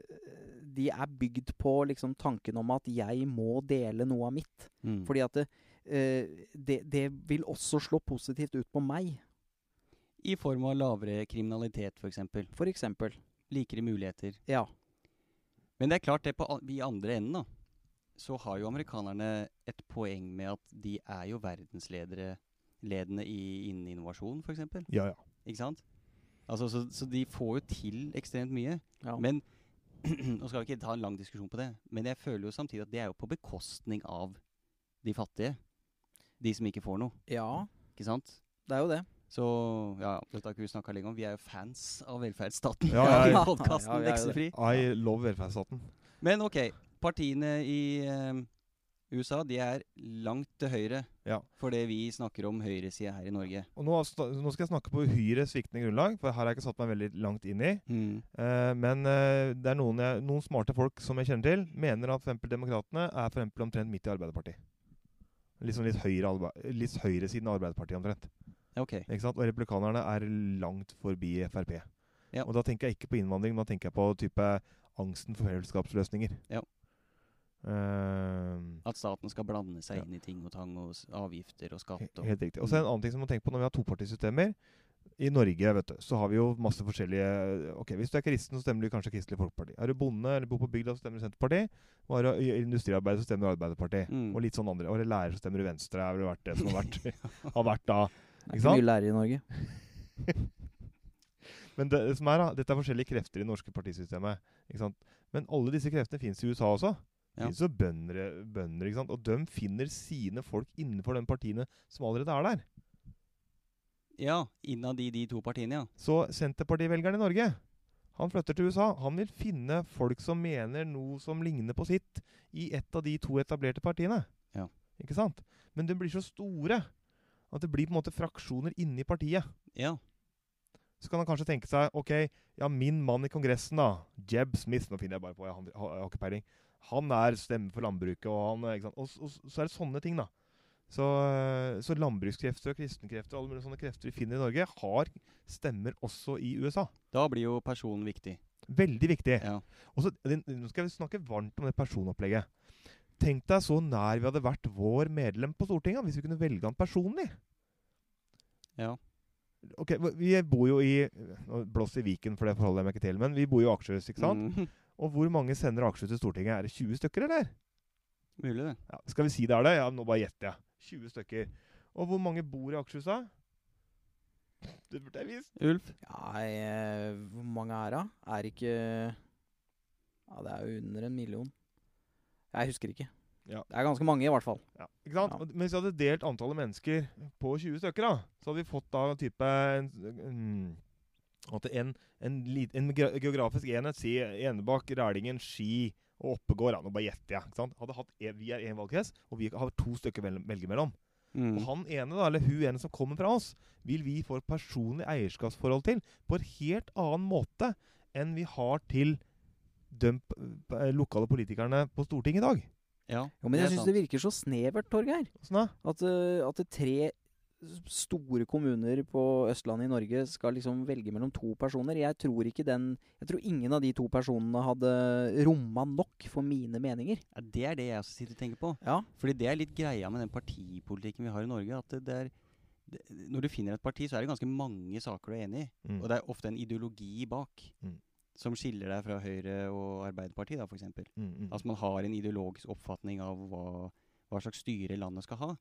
C: De er bygd på liksom tanken om at jeg må dele noe av mitt.
A: Mm.
C: Fordi at det, eh, det, det vil også slå positivt ut på meg,
A: I form av lavere kriminalitet, f.eks.
C: for eksempel.
A: Likere muligheter.
C: Ja.
A: Men det er klart, det på i andre enden, da, så har jo amerikanerne et poeng med at de er jo verdensledere ledende i, innen innovasjon, f.eks.
B: Ja, ja.
A: Ikke sant? Altså, så, så de får jo til ekstremt mye.
C: ja.
A: Men Nå skal vi ikke ta en lang diskusjon på det, men jeg føler jo samtidig at det er jo på bekostning av de fattige. De som ikke får noe.
C: ja,
A: Ikke sant?
C: det er jo det.
A: Så ja, dette har ikke vi snakka lenge om. Vi er jo fans av velferdsstaten.
B: Ja, ja, ja.
A: podkasten. Vekselfri.
B: I love velferdsstaten.
A: Men ok, partiene i eh, USA de er langt til høyre
B: Ja.
A: for det vi snakker om høyresida her i Norge.
B: Og nå, nå skal jeg snakke på uhyre sviktende grunnlag, for her har jeg ikke satt meg veldig langt inn i. Eh, men eh, det er noen, jeg, noen smarte folk som jeg kjenner til, mener at eksempel demokratene er for omtrent midt i Arbeiderpartiet. Liksom litt, høyre, litt høyresiden av Arbeiderpartiet omtrent.
A: Ok.
B: Ikke sant? Og republikanerne er langt forbi Frp.
A: Ja.
B: Og da tenker jeg ikke på innvandring, men da tenker jeg på type angsten for fellesskapsløsninger.
A: Ja.
B: Eh,
A: At staten skal blande seg
B: Ja.
A: inn i ting og tang og avgifter og skatt. Og,
B: helt riktig. Og så er det en annen ting som man tenker på når vi har topartisystemer. I Norge vet du, så har vi jo masse forskjellige Ok, Hvis du er kristen, så stemmer du kanskje Kristelig Folkeparti. Er du bonde eller bor på bygda, så stemmer du Senterpartiet. Og er du industriarbeider, så stemmer du Arbeiderpartiet.
A: Mm.
B: Og litt sånn andre. Og er du lærer, så stemmer du Venstre. Har vel vært det som har vært, har vært da.
C: Det er
B: Ikke
C: ikke
B: sant?
C: mye lærere i Norge.
B: Men det, det som er da, dette er forskjellige krefter i det norske partisystemet. Ikke sant? Men alle disse kreftene fins i USA også.
A: Ja.
B: finnes jo bønder, bønder, ikke sant? og de finner sine folk innenfor de partiene som allerede er der.
A: ja, innad i de to partiene, ja.
B: Så Senterpartivelgeren i Norge, han flytter til USA. Han vil finne folk som mener noe som ligner på sitt, i et av de to etablerte partiene.
A: Ja.
B: Ikke sant? Men de blir så store At det blir på en måte fraksjoner inni partiet.
A: Ja.
B: Så kan han kanskje tenke seg OK, ja, min mann i Kongressen, da, Jeb Smith Nå finner jeg bare på, jeg har, ikke peiling. Han er stemme for landbruket, og han? Og, og, så er det sånne ting, da. Så, så landbrukskrefter og kristenkrefter og alle mulige sånne krefter vi finner i Norge, har stemmer også i USA.
A: Da blir jo personen viktig.
B: Veldig viktig.
A: Ja.
B: Og så, Nå skal vi snakke varmt om det personopplegget. Tenk deg så nær vi hadde vært vår medlem på Stortinget hvis vi kunne velge han personlig.
A: Ja.
B: Ok, Vi bor jo i Blås i Viken, for det forholder jeg meg ikke til. Men vi bor jo i Akershus, ikke sant?
A: Mm.
B: Og hvor mange sender Akershus til Stortinget? Er det 20 stykker, eller?
A: Mulig, det.
B: Ja, skal vi si det er det? Ja, nå bare gjetter jeg. 20 stykker. Og hvor mange bor i Akershus, da? Det burde jeg visst.
A: Ulf?
C: Ja, jeg, hvor mange er det? Er ikke Ja, det er jo under en million. Jeg husker ikke.
B: Ja.
C: Det er ganske mange, i hvert fall.
B: Ja, ikke sant?
C: Ja.
B: Men hvis vi hadde delt antallet mennesker på 20 stykker, da, så hadde vi fått da type en, en, at en, en, en geografisk enhet, si Enebakk, Rælingen, Ski og Oppegård. Nå bare gjetter jeg. ikke sant? Hadde hatt en, vi er én valgkrets, og vi har to stykker å vel- velge mellom.
A: Mm.
B: Og han ene, da, eller hun ene som kommer fra oss, vil vi få et personlig eierskapsforhold til på en helt annen måte enn vi har til de lokale politikerne på Stortinget i dag.
A: Ja,
C: Jo, men jeg syns det virker så snevert, Torgeir. At, eh, at tre store kommuner på Østlandet i Norge skal liksom velge mellom to personer. Jeg tror ikke den Jeg tror ingen av de to personene hadde romma nok for mine meninger.
A: Ja, det er det jeg også sitter og tenker på.
C: Ja.
A: Fordi det er litt greia med den partipolitikken vi har i Norge. At det, det er det, Når du finner et parti, så er det ganske mange saker du er enig i.
B: Mm.
A: Og det er ofte en ideologi bak
B: Mm.
A: Som skiller deg fra Høyre og Arbeiderpartiet, da, f.eks.
B: Mm, mm.
A: Altså man har en ideologisk oppfatning av hva, hva slags styre landet skal ha.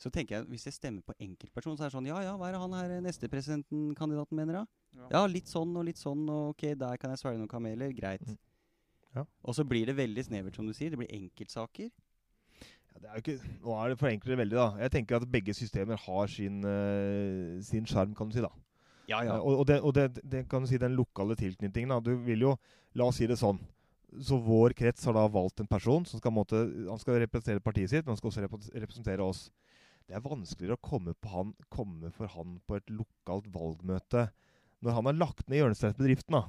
A: Så tenker jeg, hvis jeg stemmer på enkeltperson, så er det sånn Ja ja, hva er det han her neste presidenten-kandidaten mener, da? Ja, litt sånn og litt sånn, og ok, der kan jeg svelge noen kameler. Greit.
B: Mm. Ja.
A: Og så blir det veldig snevert, som du sier. Det blir enkeltsaker.
B: Ja, det er jo ikke, nå er det forenkler det veldig, da. Jeg tenker at begge systemer har sin uh, sin sjarm, kan du si. da.
A: Ja,
B: ja. og og, det, og det, det kan du si den lokale tilknytningen. da. Du vil jo La oss si det sånn. Så vår krets har da valgt en person som skal, måtte, han skal representere partiet sitt, men han skal også representere oss. Det er vanskeligere å komme, på han, komme for han på et lokalt valgmøte når han har lagt ned hjørnesteinsbedriften.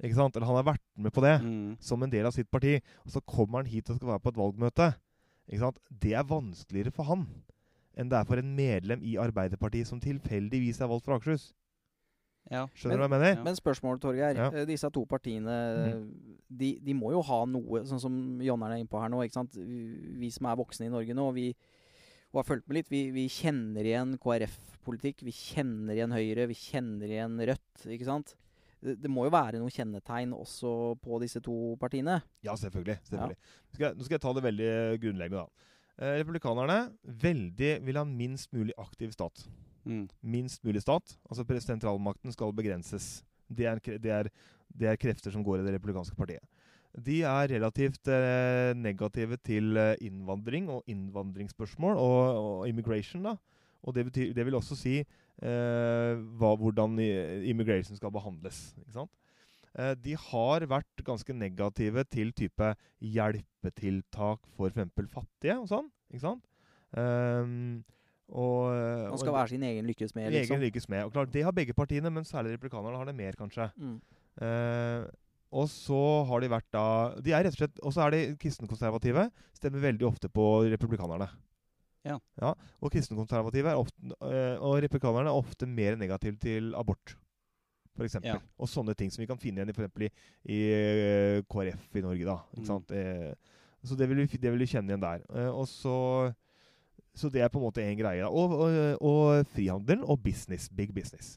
B: Ikke sant? Eller han har vært med på det
A: Mm.
B: som en del av sitt parti, og så kommer han hit og skal være på et valgmøte. Ikke sant? Det er vanskeligere for han enn det er for en medlem i Arbeiderpartiet som tilfeldigvis er valgt fra Akershus.
A: Ja.
B: Skjønner du hva jeg mener?
A: Ja.
C: Men spørsmålet, Torgeir.
B: Ja.
C: eh, Disse to partiene
B: Mm.
C: de, de må jo ha noe, sånn som Jonna er inne på her nå. ikke sant? Vi, vi som er voksne i Norge nå, vi og har fulgt med litt, vi, vi kjenner igjen KrF-politikk. Vi kjenner igjen Høyre, vi kjenner igjen Rødt. ikke sant? Det, det må jo være noen kjennetegn også på disse to partiene.
B: Ja, selvfølgelig. selvfølgelig. Nå, skal jeg, nå skal jeg ta det veldig grunnleggende, da. Eh, republikanerne veldig vil ha minst mulig aktiv stat.
A: Mm.
B: Minst mulig stat. Altså sentralmakten skal begrenses. Det er, det, er, det er krefter som går i det republikanske partiet. De er relativt eh, negative til eh, innvandring og innvandringsspørsmål og, og immigration. da. Og det, betyr, det vil også si eh, hva, hvordan immigration skal behandles. ikke sant? Eh, de har vært ganske negative til type hjelpetiltak for f.eks. fattige og sånn. ikke sant? Ehm, og,
C: Man skal være sin egen lykkes
B: egen
C: liksom.
B: lykkes med. Og klart, Det har begge partiene, men særlig republikanerne har det mer, kanskje.
C: Mm.
B: Uh, og så har de vært da De er rett og slett Og så er de kristenkonservative. Stemmer veldig ofte på republikanerne.
A: Ja.
B: og kristenkonservative er ofte uh, Og republikanerne er ofte mer negative til abort. For eksempel.
A: Ja.
B: Og sånne ting som vi kan finne igjen i, for eksempel i, i eh, KrF i Norge. da
A: Mm.
B: ikke sant? Eh, så det vil, vi, det vil vi kjenne igjen der. Eh, og så Så det er på en måte én greie. da. Og, og, og frihandel og business. Big business.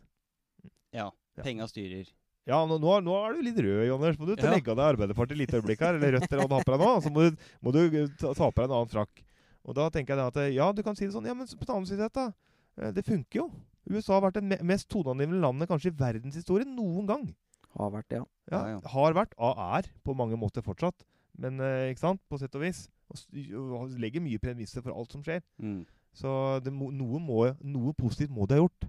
A: Ja.
B: Ja.
A: Penga styrer.
B: Ja, nå, nå, nå er du litt rød, Jonas. Må du ta
A: Ja.
B: legge av deg Arbeiderpartiet et lite øyeblikk her? Eller Rødt eller hva du har på deg nå. Så må du, må du ta, ta på deg en annen frakk. Og da tenker jeg at ja, du kan si det sånn. Ja, men på den annen side da. eh, Det funker jo. USA har vært det mest toneangivende landet kanskje i verdenshistorien noen gang.
C: Har vært ja.
B: Ja,
A: Ja, ja.
B: Har vært, og er på mange måter fortsatt. Men eh, ikke sant, på sett og vis. Og, og legger mye premisser for alt som skjer.
A: Mm.
B: Så det må, noe, må, noe positivt må de ha gjort.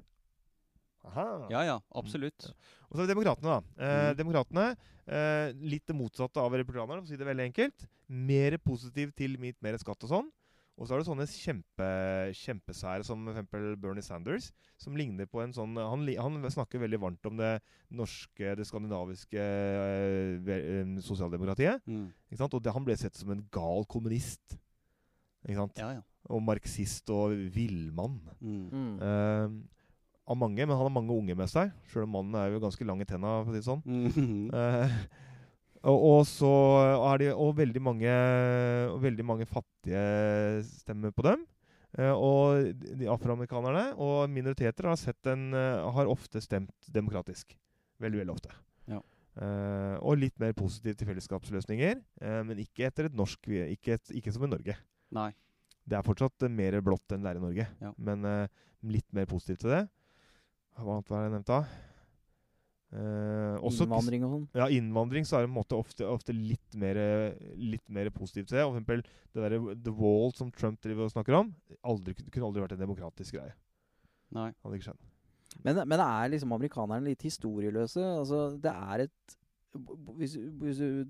B: Aha.
A: Ja ja, absolutt.
B: Og så er det Demokratene, da. Eh,
A: mm.
B: Demokratene, eh, litt det motsatte av republikanerne, for å si det veldig enkelt. Mer positiv til mitt mer skatt og sånn. Og så har du sånne kjempe, kjempesære som f.eks. Bernie Sanders, som ligner på en sånn han, han snakker veldig varmt om det norske, det skandinaviske eh, eh, sosialdemokratiet.
D: Mm.
B: Ikke sant? Og det, han ble sett som en gal kommunist. Ikke sant?
D: Ja, ja.
B: Og marxist og villmann.
D: Mm.
C: Mm.
B: Eh, av mange, men han har mange unge med seg. Sjøl om mannen er jo ganske lang i tenna, for å si det sånn.
D: Mm.
B: Eh, og, og så er det og veldig mange og veldig mange fattige stemmer på dem. Eh, og de afroamerikanerne og minoriteter har, sett en, eh, har ofte stemt demokratisk. Veldig, veldig ofte.
D: Ja.
B: Uh, og litt mer positivt til fellesskapsløsninger, Uh, men ikke etter et norsk Ikke, et, ikke som i Norge.
D: Nei.
B: Det er fortsatt uh, mer blått enn det er i Norge,
D: Ja.
B: men litt mer positivt til det. Hva annet var det jeg nevnte? Eh, også-
C: Innvandring og sånn.
B: ja, innvandring så er det en måte ofte, ofte litt, mer, litt mer positivt til. For eksempel det derre The Wall som Trump driver og snakker om, aldri, kunne aldri vært en demokratisk greie.
D: Nei.
B: Hadde ikke skjedd.
C: Men, men er liksom amerikanerne litt historieløse? Altså, det er et Hvis, hvis du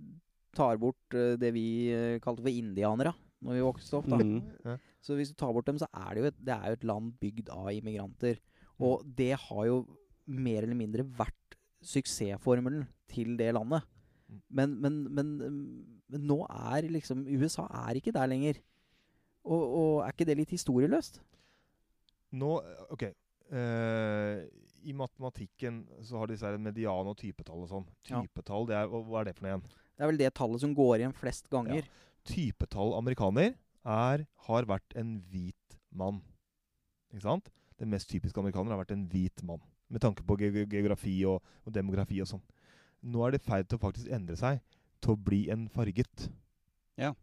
C: tar bort eh, det vi eh, kalte for indianere når vi vokste opp, da.
D: Mm.
C: Så hvis du tar bort dem, så er det jo et, det er jo et land bygd av immigranter. Og det har jo mer eller mindre vært suksessformelen til det landet.
B: Mm.
C: Men, men, men, men nå er liksom USA er ikke der lenger. Og, og er ikke det litt historieløst?
B: Nå OK. Uh, I matematikken så har disse her median- og typetall og sånn.
C: Ja.
B: Typetall, det er, hva er det for noe igjen?
C: Det er vel det tallet som går igjen flest ganger.
B: Typetall amerikaner er, har vært en hvit mann. Ikke sant? Den mest typiske amerikaner har vært en hvit mann. Med tanke på ge ge- geografi og, og demografi og sånn. Nå er det i ferd til å faktisk endre seg til å bli en farget.
D: Ja.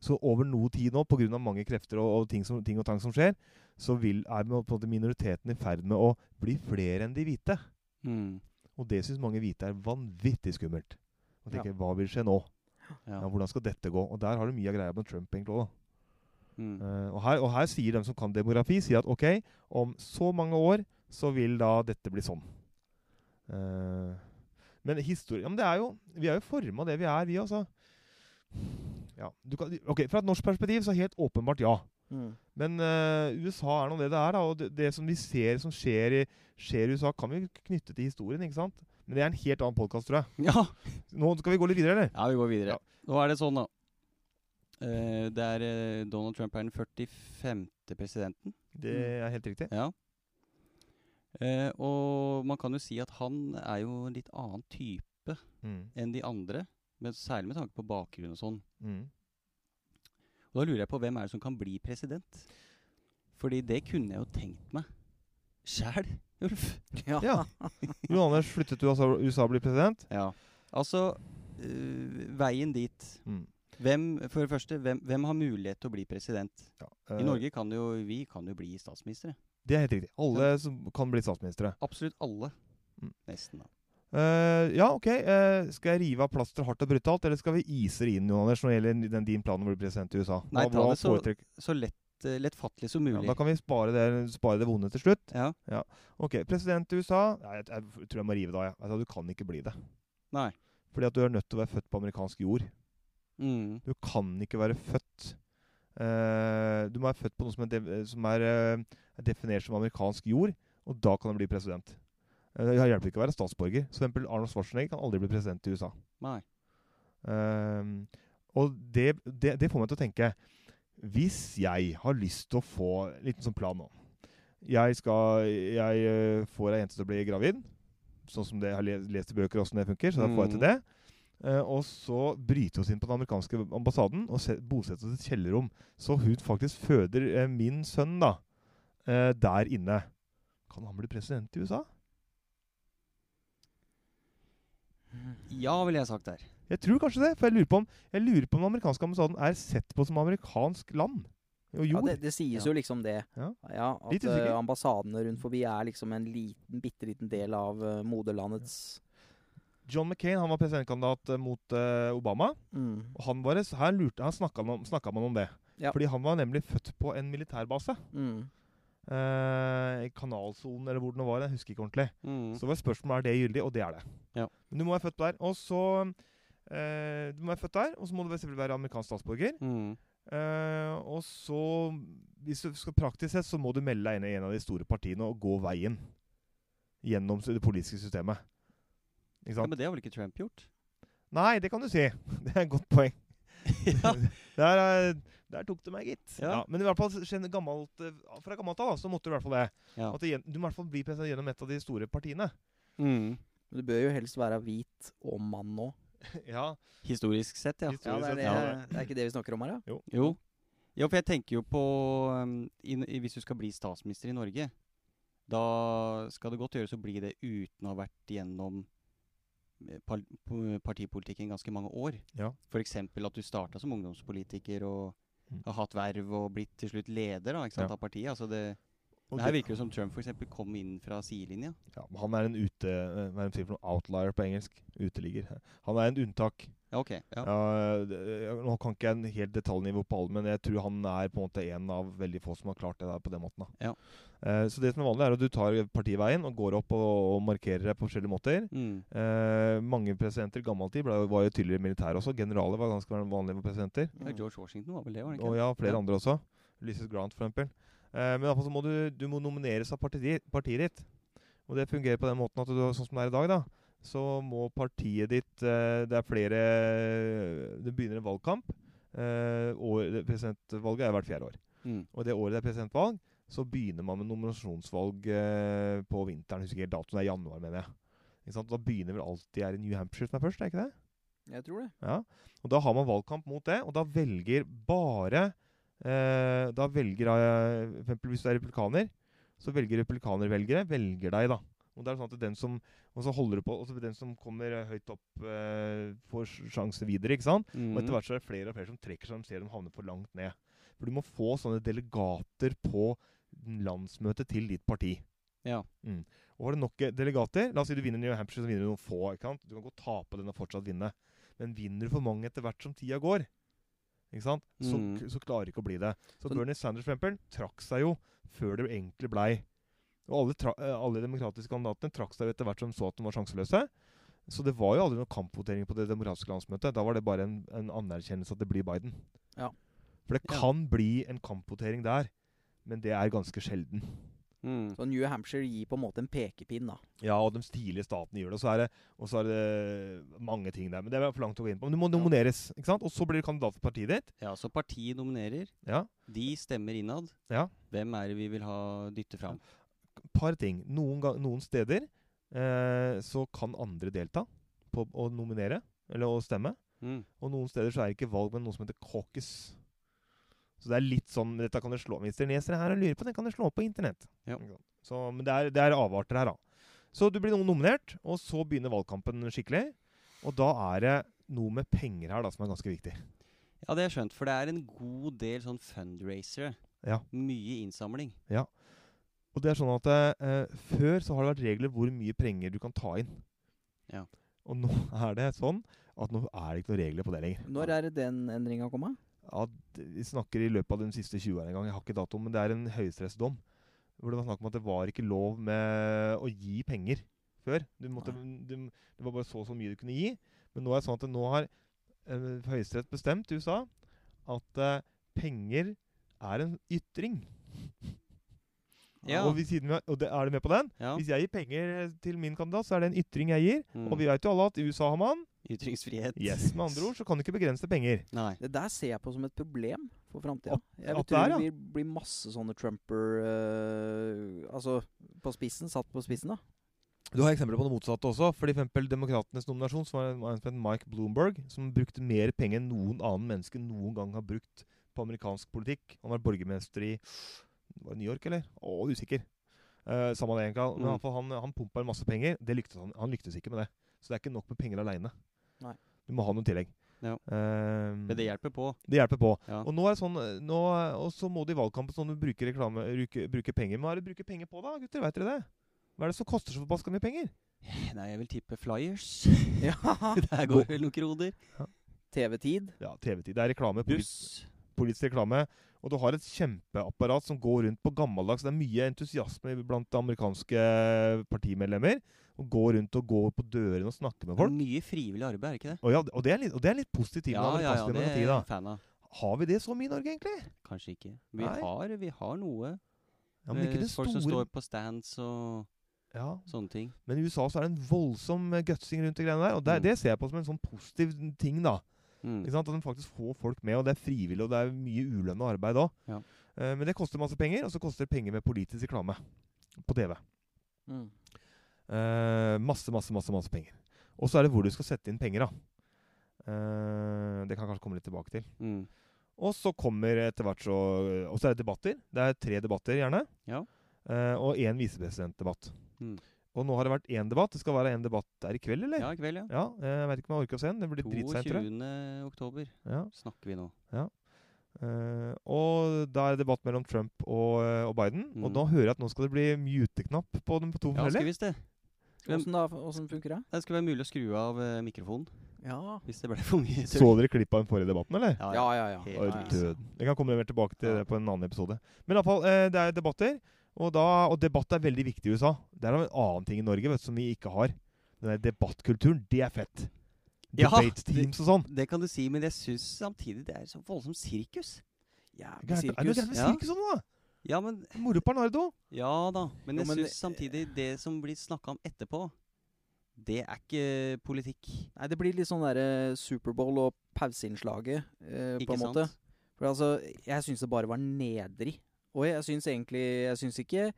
B: Så over noe tid nå, pga. mange krefter og, og ting, som, ting og tang som skjer, så vil, er minoriteten i ferd med å bli flere enn de hvite.
D: Mm.
B: Og det syns mange hvite er vanvittig skummelt. Og
C: Ja.
B: tenker hva vil skje nå?
D: Ja.
B: Ja, hvordan skal dette gå? Og der har du mye av greia med Trump egentlig også.
D: Mm.
B: uh, og, her, og her sier de som kan demografi, sier at ok, om så mange år så vil da dette bli sånn. Uh, men historie ja, men det er jo, Vi er jo forma det vi er, vi også. Ja, du kan, ok, Fra et norsk perspektiv så helt åpenbart ja.
C: Mm.
B: Men uh, USA er nå det det er. da, Og det, det som vi ser som skjer i, skjer i USA, kan vi knytte til historien. ikke sant? Men det er en helt annen podkast, tror jeg.
D: Ja.
B: Nå skal vi gå litt videre, eller?
D: ja, vi går videre.
B: Ja.
D: Nå er det sånn, da. Uh, det er Donald Trump er den 45. presidenten.
B: Det er helt riktig.
D: Ja. Eh, og man kan jo si at han er jo en litt annen type
B: Mm.
D: enn de andre. Men særlig med tanke på bakgrunn og sånn.
B: Mm.
D: Og da lurer jeg på hvem er det som kan bli president? Fordi det kunne jeg jo tenkt meg sjæl, Ulf.
C: Ja.
B: Ja. Jon Anders flyttet til USA, USA og ble president.
D: Ja. Altså, øh, veien dit
B: Mm.
D: hvem, For det første, hvem, hvem har mulighet til å bli president?
B: Ja.
D: I
B: eh,
D: Norge kan jo vi kan jo bli statsministre.
B: Det er helt riktig. Alle som kan bli statsministre.
D: Absolutt alle.
B: Mm.
D: Nesten, da.
B: Uh, ja, ok. Uh, skal jeg rive av plasteret hardt og brutalt, eller skal vi ise det inn Jon Anders, når det gjelder den, din plan om å bli president i USA?
D: Nei, ta det så- Så lett, uh, lettfattelig som
B: ja,
D: mulig.
B: Da kan vi spare det, spare det vonde til slutt.
D: Ja.
B: Ok, President i USA Nei, jeg, jeg tror jeg må rive det av. jeg. Altså, du kan ikke bli det.
D: Nei.
B: Fordi at du er nødt til å være født på amerikansk jord.
D: Mm.
B: Du kan ikke være født Du må være født på noe som er, som er, eh, er definert som amerikansk jord, og da kan du bli president. Eh, det hjelper ikke å være statsborger. Så for eksempel Arnold Schwarzenegger kan aldri bli president i USA.
D: Nei.
B: Ehm, og det, det, det får meg til å tenke Hvis jeg har lyst til å få en liten sånn plan nå Jeg, skal, jeg eh, får ei jente til å bli gravid, sånn som det jeg har lest i bøker åssen det funker. Så da får jeg til
D: Mhm.
B: det. Eh, og så bryte oss inn på den amerikanske ambassaden og bosetter bosette oss i et kjellerrom. Så hun faktisk føder eh, min sønn da eh, der inne. Kan han bli president i USA?
D: Ja, ville jeg sagt der.
B: Jeg tror kanskje det. For jeg lurer på om, jeg lurer på om den amerikanske ambassaden er sett på som amerikansk land. Og
C: Ja, det, det sies
D: Ja.
C: jo liksom det.
B: Ja.
C: at
B: Litt
C: eh, ambassadene rundt forbi er liksom en liten, bitte liten del av moderlandets
B: John McCain han var presidentkandidat eh, mot uh, Obama.
C: mm.
B: Og han var, her lurte, han snakka man, om- snakket man om det.
C: Ja.
B: Fordi han var nemlig født på en militærbase.
C: Mm.
B: Uh, I kanalsonen, eller hvor det nå var. Jeg husker ikke ordentlig.
D: Mm.
B: Så var spørsmålet er det gyldig, og det er det.
D: Ja.
B: Men du må være født der. Og så uh, Du må være født der, og så må du selvfølgelig være amerikansk statsborger.
D: Mm.
B: Uh, og så, hvis du skal praktisk sett, så må du melde deg inn i en av de store partiene og gå veien gjennom det politiske systemet. Ikke
D: Ja, men det har vel ikke Trump gjort?
B: Nei, det kan du si. Det er et godt poeng.
D: ja.
B: Der, eh, der tok du meg, gitt.
D: Ja.
B: Ja. men i hvert fall gammelt, eh, fra gammelt av så måtte du i hvert fall det.
D: Ja.
B: At du, du må i hvert fall bli president gjennom et av de store partiene.
D: Mm.
C: Men du bør jo helst være hvit og mann nå.
B: ja,
D: Historisk sett, ja.
B: Historisk
C: Ja, det, er det,
B: ja.
C: det er ikke det vi snakker om her, ja?
D: Jo. Ja, for jeg tenker jo på um, i, i, Hvis du skal bli statsminister i Norge, da skal det godt gjøres å bli det uten å ha vært gjennom eh, partipolitikken ganske mange år.
B: Ja.
D: F.eks. at du starta som ungdomspolitiker og
B: Mm.
D: har hatt verv og blitt til slutt leder da,
B: Ja.
D: av partiet. Altså det,
B: Og
D: det her virker jo som Trump for eksempel kom inn fra sidelinja.
B: ja, men Han er en ute... eh, Hva er det for noe? Outlier på engelsk. Uteligger. Han er en unntak.
D: Ja, ok. Ja.
B: Ja, nå kan ikke jeg en helt detaljnivå på alle, men jeg tror han er på en måte en av veldig få som har klart det der på den måten.
D: Ja.
B: Eh, så det som er vanlig, er at du tar partiveien og går opp og, og markerer deg på forskjellige måter.
D: Mm.
B: Eh, mange presidenter i gammel tid ble, var jo tydeligere militære også. Generaler var ganske vanlige presidenter.
D: Ja, George Washington var vel det, var det ikke?
B: Og ja, flere andre også. Ulysses Grant, for eksempel. Eh, men iallfall så må du, du må nomineres av partiet, partiet ditt. Og det fungerer på den måten at du, sånn som det er i dag, da, så må partiet ditt eh, Det er flere Det begynner en valgkamp. År, presidentvalget er hvert fjerde år.
D: Mm.
B: Og det året det er presidentvalg, så begynner man med nominasjonsvalg eh, på vinteren. Husker ikke datoen. Det er januar, mener jeg. Da begynner vel alltid er i New Hampshire som er først, er ikke det?
C: Jeg tror det.
B: Ja, og da har man valgkamp mot det, og da velger bare eh, Da velger jeg for eksempel hvis du er republikaner, så velger republikanervelgere velger deg, da. Og det er sånn at den som Og så holder du på Og så den som kommer eh, høyt opp, eh, får sjanse videre, ikke sant?
D: Mm.
B: Og etter hvert så er det flere og flere som trekker seg, de ser de havner for langt ned. For du må få sånne delegater på landsmøtet til ditt parti.
D: Ja.
B: Mm. Og har du nok eh, delegater La oss si du vinner New Hampshire, så vinner du noen få. ikke sant? Du kan godt tape den og fortsatt vinne. Men vinner du for mange etter hvert som tida går, ikke sant? Så,
D: Mm.
B: så klarer ikke å bli det. Så,
C: Så-
B: Bernie Sanders for trakk seg jo før det egentlig blei Og alle, tra eh, alle demokratiske kandidatene trakk seg jo etter hvert som så at de var sjanseløse. Så det var jo aldri noen kampvotering på det demokratiske landsmøtet. Da var det bare en, en anerkjennelse at det blir Biden.
C: Ja.
B: For det
D: Ja.
B: kan bli en kampvotering der, men det er ganske sjelden.
D: Mm.
C: Så New Hampshire gir på en måte en pekepinn, da.
B: Ja, og de tidlige statene gjør det. Og så er det, og så er det mange ting der. Men det er for langt å gå inn på. Men du må nomineres. ikke sant? Og så blir du kandidat for partiet ditt.
D: Ja, så partiet nominerer.
B: Ja.
D: De stemmer innad.
B: Ja.
D: Hvem er det vi vil ha dytte fram?
B: Par ting. Noen, ga- noen steder eh, så kan andre delta på å nominere, eller å stemme.
D: Mm.
B: Og noen steder så er det ikke valg, men noe som heter caucus. Så det er litt sånn Dette kan du slå Hvis dere leser det her og lurer på det, kan du slå på internett.
D: Ja.
B: Så, men det er, det er avarter her, da. Så du blir nominert, og så begynner valgkampen skikkelig. Og da er det noe med penger her da som er ganske viktig.
D: Ja, det har jeg skjønt, for det er en god del sånn fundraisere.
B: Ja.
D: Mye innsamling. Ja.
B: Og det er sånn at eh, Før så har det vært regler hvor mye penger du kan ta inn.
D: Ja.
B: Og nå er det sånn at nå er det ikke noen regler på det lenger.
C: Når er det den endringa kommet?
B: Ja, vi snakker i løpet av de siste 20 årene en gang. Jeg har ikke datoen, men det er en høyesterettsdom. Hvor det var snakk om at det var ikke lov med å gi penger før. Du måtte, du, det var bare så og så mye du kunne gi. Men nå er det sånn at det nå har eh, Høyesterett bestemt i USA at eh, penger er en ytring.
D: Ja.
B: Og, vi, siden og det, er du med på den?
D: Ja.
B: Hvis jeg gir penger til min kandidat, så er det en ytring jeg gir.
D: Mm.
B: Og vi vet jo alle at i USA har man
D: Ytringsfrihet.
B: Yes, med andre ord så kan du ikke begrense penger.
D: Nei.
C: Det der ser jeg på som et problem for framtida. Jeg
B: at
C: vil
B: det ja.
C: vil masse sånne Trumper uh, Altså på spissen, satt på spissen, da.
B: Du har eksempler på det motsatte også. For eksempel Demokratenes nominasjon, som var en en som Mike Bloomberg, som brukte mer penger enn noen annen menneske noen gang har brukt på amerikansk politikk. Han var borgermester i var det New York, eller? Å, usikker. Uh, samme det, egentlig. Men
D: Mm.
B: han, han pumpa masse penger. Det lyktes han, han lyktes ikke med det. Så det er ikke nok med penger aleine.
C: Nei.
B: Du må ha noe tillegg.
D: Ja.
B: Um,
D: Men det hjelper på.
B: det hjelper på.
D: Ja.
B: Og nå er det sånn nå, Og så må du i valgkampen sånn du bruker reklame bruke, bruke penger. Men hva er det du bruker penger på, da, gutter? Vet dere det? Hva er det som koster så forbaska mye penger?
D: Nei, jeg vil tippe flyers.
C: Ja.
D: Der går vel noen kroner.
C: TV-tid.
B: Ja, TV-tid. Det er reklame.
D: Buss.
B: politisk reklame. Og du har et kjempeapparat som går rundt på gammeldags. Det er mye entusiasme blant amerikanske partimedlemmer. Å gå rundt og gå på dørene og snakke med
D: Det er
B: folk.
D: mye frivillig arbeid, er det ikke det?
B: Og, ja, og, det, er litt, og det er litt positivt
D: Ja, ja, ja, det er jeg fan av.
B: Har vi det så mye i Norge, egentlig?
A: Kanskje ikke. Vi har, vi har noe.
B: Ja, men ikke
A: det
B: det
A: Folk som står på stands og
B: ja.
A: sånne ting.
B: Men i USA så er det en voldsom eh, gutsing rundt de greiene der. Og det,
A: Mm.
B: det ser jeg på som en sånn positiv ting, da.
A: Mm.
B: Ikke sant? At en faktisk får folk med, og det er frivillig, og det er mye ulønna arbeid òg.
A: Ja.
B: men det koster masse penger, og så koster det penger med politisk reklame på TV.
C: Mm.
B: Eh, masse, masse, masse masse penger. Og så er det hvor du skal sette inn penger, da. Uh, det kan jeg kanskje komme litt tilbake til.
A: Mm.
B: Og så kommer etter hvert så Og så er det debatter. Det er tre debatter, gjerne.
A: Ja.
B: Uh, og én visepresidentdebatt.
A: Mm.
B: Og nå har det vært én debatt. Det skal være en debatt der i kveld, eller?
A: Ja, i kveld, ja.
B: Ja, jeg vet ikke om jeg orker å se den. Det blir dritseint, tror jeg.
A: 22. oktober
B: Ja.
A: snakker vi nå.
B: Eh, og da er det debatt mellom Trump og, eh, og Biden. Og
A: Mm.
B: nå hører jeg at nå skal det bli mute-knapp på dem på to
A: Ja,
B: forskjellige.
A: Ja,
C: Åssen da? Funker det?
A: Det skulle være mulig å skru av uh, mikrofonen
C: Ja.
A: hvis det ble for mye
B: Så dere klipp av den forrige debatten, eller?
A: Ja,
C: Ja, ja, ja.
A: Helt
C: ja, ja.
B: Jeg kan komme mer tilbake til det på en annen episode. Men i alle fall, eh, det er debatter. Og, da, og debatt er veldig viktig i USA. Det er en annen ting i Norge vet, som vi ikke har. Den der debattkulturen, det er fett.
A: Ja,
B: Debate teams og sånn.
A: Det kan du si, men jeg syns samtidig det er så voldsomt sirkus.
C: Jævlig
B: sirkus. Er det noe
C: sirkus.
B: greit med
A: Ja.
B: sirkus og noe? da?
A: Ja, men
B: Moro på Nardo.
A: Ja da. Men
C: Jo,
A: jeg
C: men
A: syns samtidig det som blir snakka om etterpå, det er ikke politikk.
C: Nei, det blir litt sånn derre Superbowl og pauseinnslaget, eh, på en
A: sant?
C: måte. For altså, jeg syns det bare var nedrig. Og jeg syns egentlig Jeg syns ikke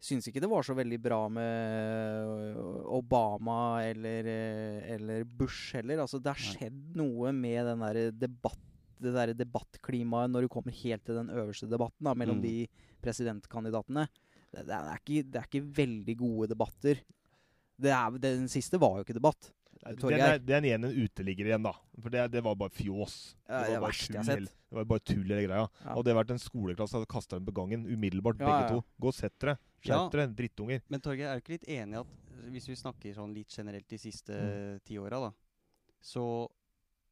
C: Syns ikke det var så veldig bra med Obama eller, eh, eller Bush heller. Altså, det har skjedd noe med den der debatt, det der debattklimaet når du kommer helt til den øverste debatten da, mellom
A: Mm.
C: de presidentkandidatene. Det, det, er ikke, det er ikke veldig gode debatter. Det er, den siste var jo ikke debatt. Det
B: Den er, den igjen en uteligger igjen, da. For det, det var bare fjås.
C: Det
B: det
C: det
B: var bare tull, hele- Det var bare tull hele greia.
C: Ja.
B: Hadde det vært en skoleklasse, hadde kasta dem på gangen umiddelbart,
C: Ja,
B: begge
C: ja,
B: to. Gå og sett dere. Skjerp dere, drittunger.
A: Men Torgeir, er du ikke litt enig i at hvis vi snakker sånn litt generelt de siste
B: Mm.
A: ti åra, da, så,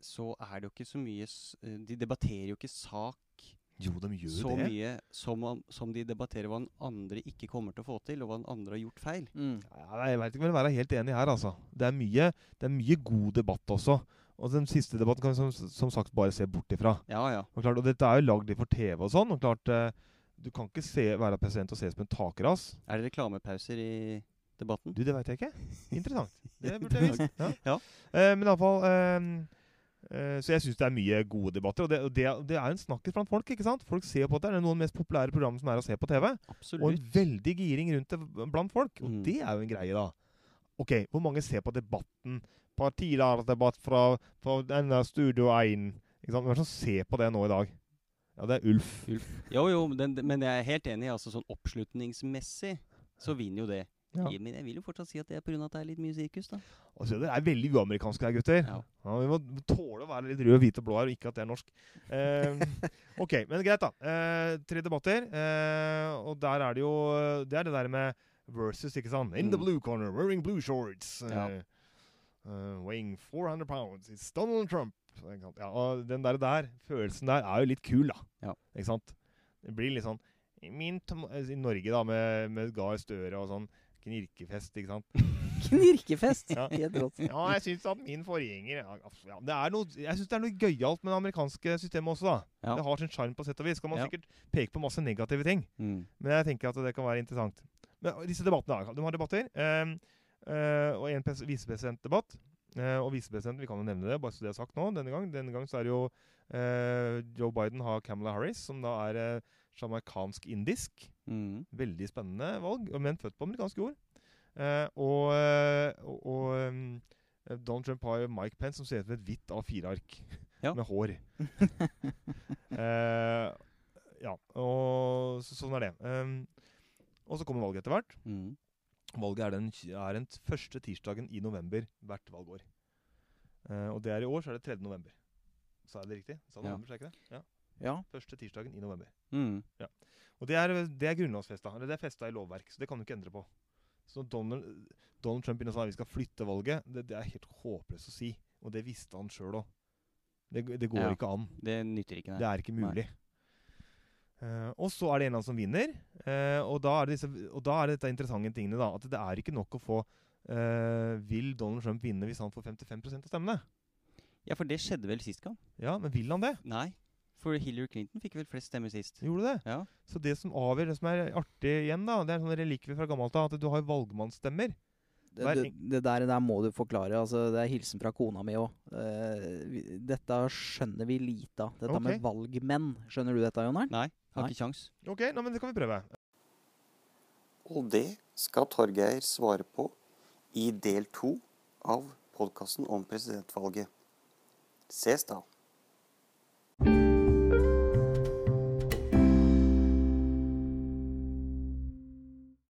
A: så er det jo ikke så mye eh, De debatterer jo ikke sak
B: Jo, de gjør
A: så
B: det.
A: mye som, som de debatterer hva den andre ikke kommer til å få til, og hva den andre har gjort feil.
C: Mm.
B: Ja, jeg veit ikke om jeg vil være helt enig her, altså. Det er mye, det er mye god debatt også. Og den siste debatten kan vi som, som sagt bare se bort ifra.
A: Ja, ja.
B: Og, klart, og dette er jo lagd for TV og sånn. Og klart, eh, du kan ikke se, være president og ses som en takras.
A: Er det reklamepauser i debatten?
B: Du, det veit jeg ikke. Interessant. Det burde jeg visst. Ja.
A: Ja.
B: Uh, men iallfall uh, Så jeg syns det er mye gode debatter. Og det, og det, det er en snakkis blant folk. ikke sant? Folk ser på det. Det er noen av de mest populære programmene som er å se på TV. Og en veldig giring rundt det blant folk. Og
A: Mm.
B: det er jo en greie, da. Ok, hvor mange ser på debatten? Partilærerdebatt fra, fra denne Studio 1. Ikke sant? Hvem er det som ser på det nå i dag? Ja, det er Ulf.
A: Jo, jo, den, men jeg er helt enig. altså Sånn oppslutningsmessig så vinner jo det.
B: Ja.
A: Men jeg vil jo fortsatt si at det er pga. at det er litt mye sirkus, da.
B: Altså, det er veldig uamerikansk her, gutter.
A: Ja.
B: Ja, vi må tåle å være litt rød, hvit og blå her, og ikke at det er norsk. Eh, ok, men greit, da. Eh, tre debatter. Eh, og der er det jo Det er det der med versus, ikke sant? In the
A: Mm.
B: blue corner, wearing blue shorts.
A: Ja.
B: eh, eh, weighing 400 pounds. It's Donald Trump. Ja, og den der, der, følelsen der, er jo litt kul, da.
A: Ja.
B: Ikke sant? Det blir litt sånn i min tom I Norge, da, med, med Gahr Støre og sånn knirkefest, ikke sant?
C: Knirkefest!
B: Ja.
C: Helt rått.
B: Ja, jeg syns at min forgjenger ja, ja, det er noe, Jeg syns det er noe gøyalt med det amerikanske systemet også, da.
A: Ja.
B: Det har sin sjarm på sett og vis. Kan man sikkert peke på masse negative ting,
A: Mm.
B: men jeg tenker at det kan være interessant. Men disse debattene, da, de har debatter. Um, uh, og en pres- visepresidentdebatt. Uh, og visepresidenten, vi kan jo nevne det, bare så det er sagt nå, denne gang. Denne gang så er det jo uh, Joe Biden har Kamala Harris, som da er uh, jamaicansk-indisk.
A: Mm.
B: Veldig spennende valg, og men født på amerikansk jord. Eh, og eh, og, og um, Donald Trump har jo Mike Pence, som ser ut som et hvitt A4-ark
A: Ja.
B: med hår. Eh, ja, og så, sånn er det. Um, og så kommer valget etter hvert.
A: Mm.
B: Valget er den, er den første tirsdagen i november hvert valgår. Eh, og det er i år, så er det 3. november. Sa jeg det riktig? Sa
A: Ja.
B: så er ikke det? Ja.
C: Ja.
B: Første tirsdagen i november.
A: Mm.
B: Og det er, det er grunnlovsfesta. Eller det er festa i lovverk, så det kan du ikke endre på. Så Donald, Donald Trump inne at vi skal flytte valget, det, det er helt håpløst å si. Og det visste han sjøl òg. Det, det går
A: Ja.
B: ikke an.
A: Det nytter ikke, nei.
B: Det er ikke mulig. Uh, og så er det en eller annen som vinner. Uh, og, da er det disse, og da er det dette interessante tingene. da, At det er ikke nok å få uh, Vil Donald Trump vinne hvis han får 55% av stemmene?
A: Ja, for det skjedde vel sist gang?
B: Ja, men vil han det?
A: Nei.
E: For Hillary Clinton fikk vel flest stemmer sist.
B: Gjorde det?
E: Ja.
B: Så det som avgjør, det som er artig igjen, da, det er en sånn relikvie fra gammelt av, at du har valgmannsstemmer.
C: Det, det, det der, der må du forklare. Altså, det er hilsen fra kona mi òg. dette skjønner vi lite av. Dette
B: okay.
C: med valgmenn. Skjønner du dette, Jon Arn?
E: Nei, har ikke kjangs.
B: Ok, nå, men det kan vi prøve.
A: Og det skal Torgeir svare på i del to av podkasten om presidentvalget. Ses da.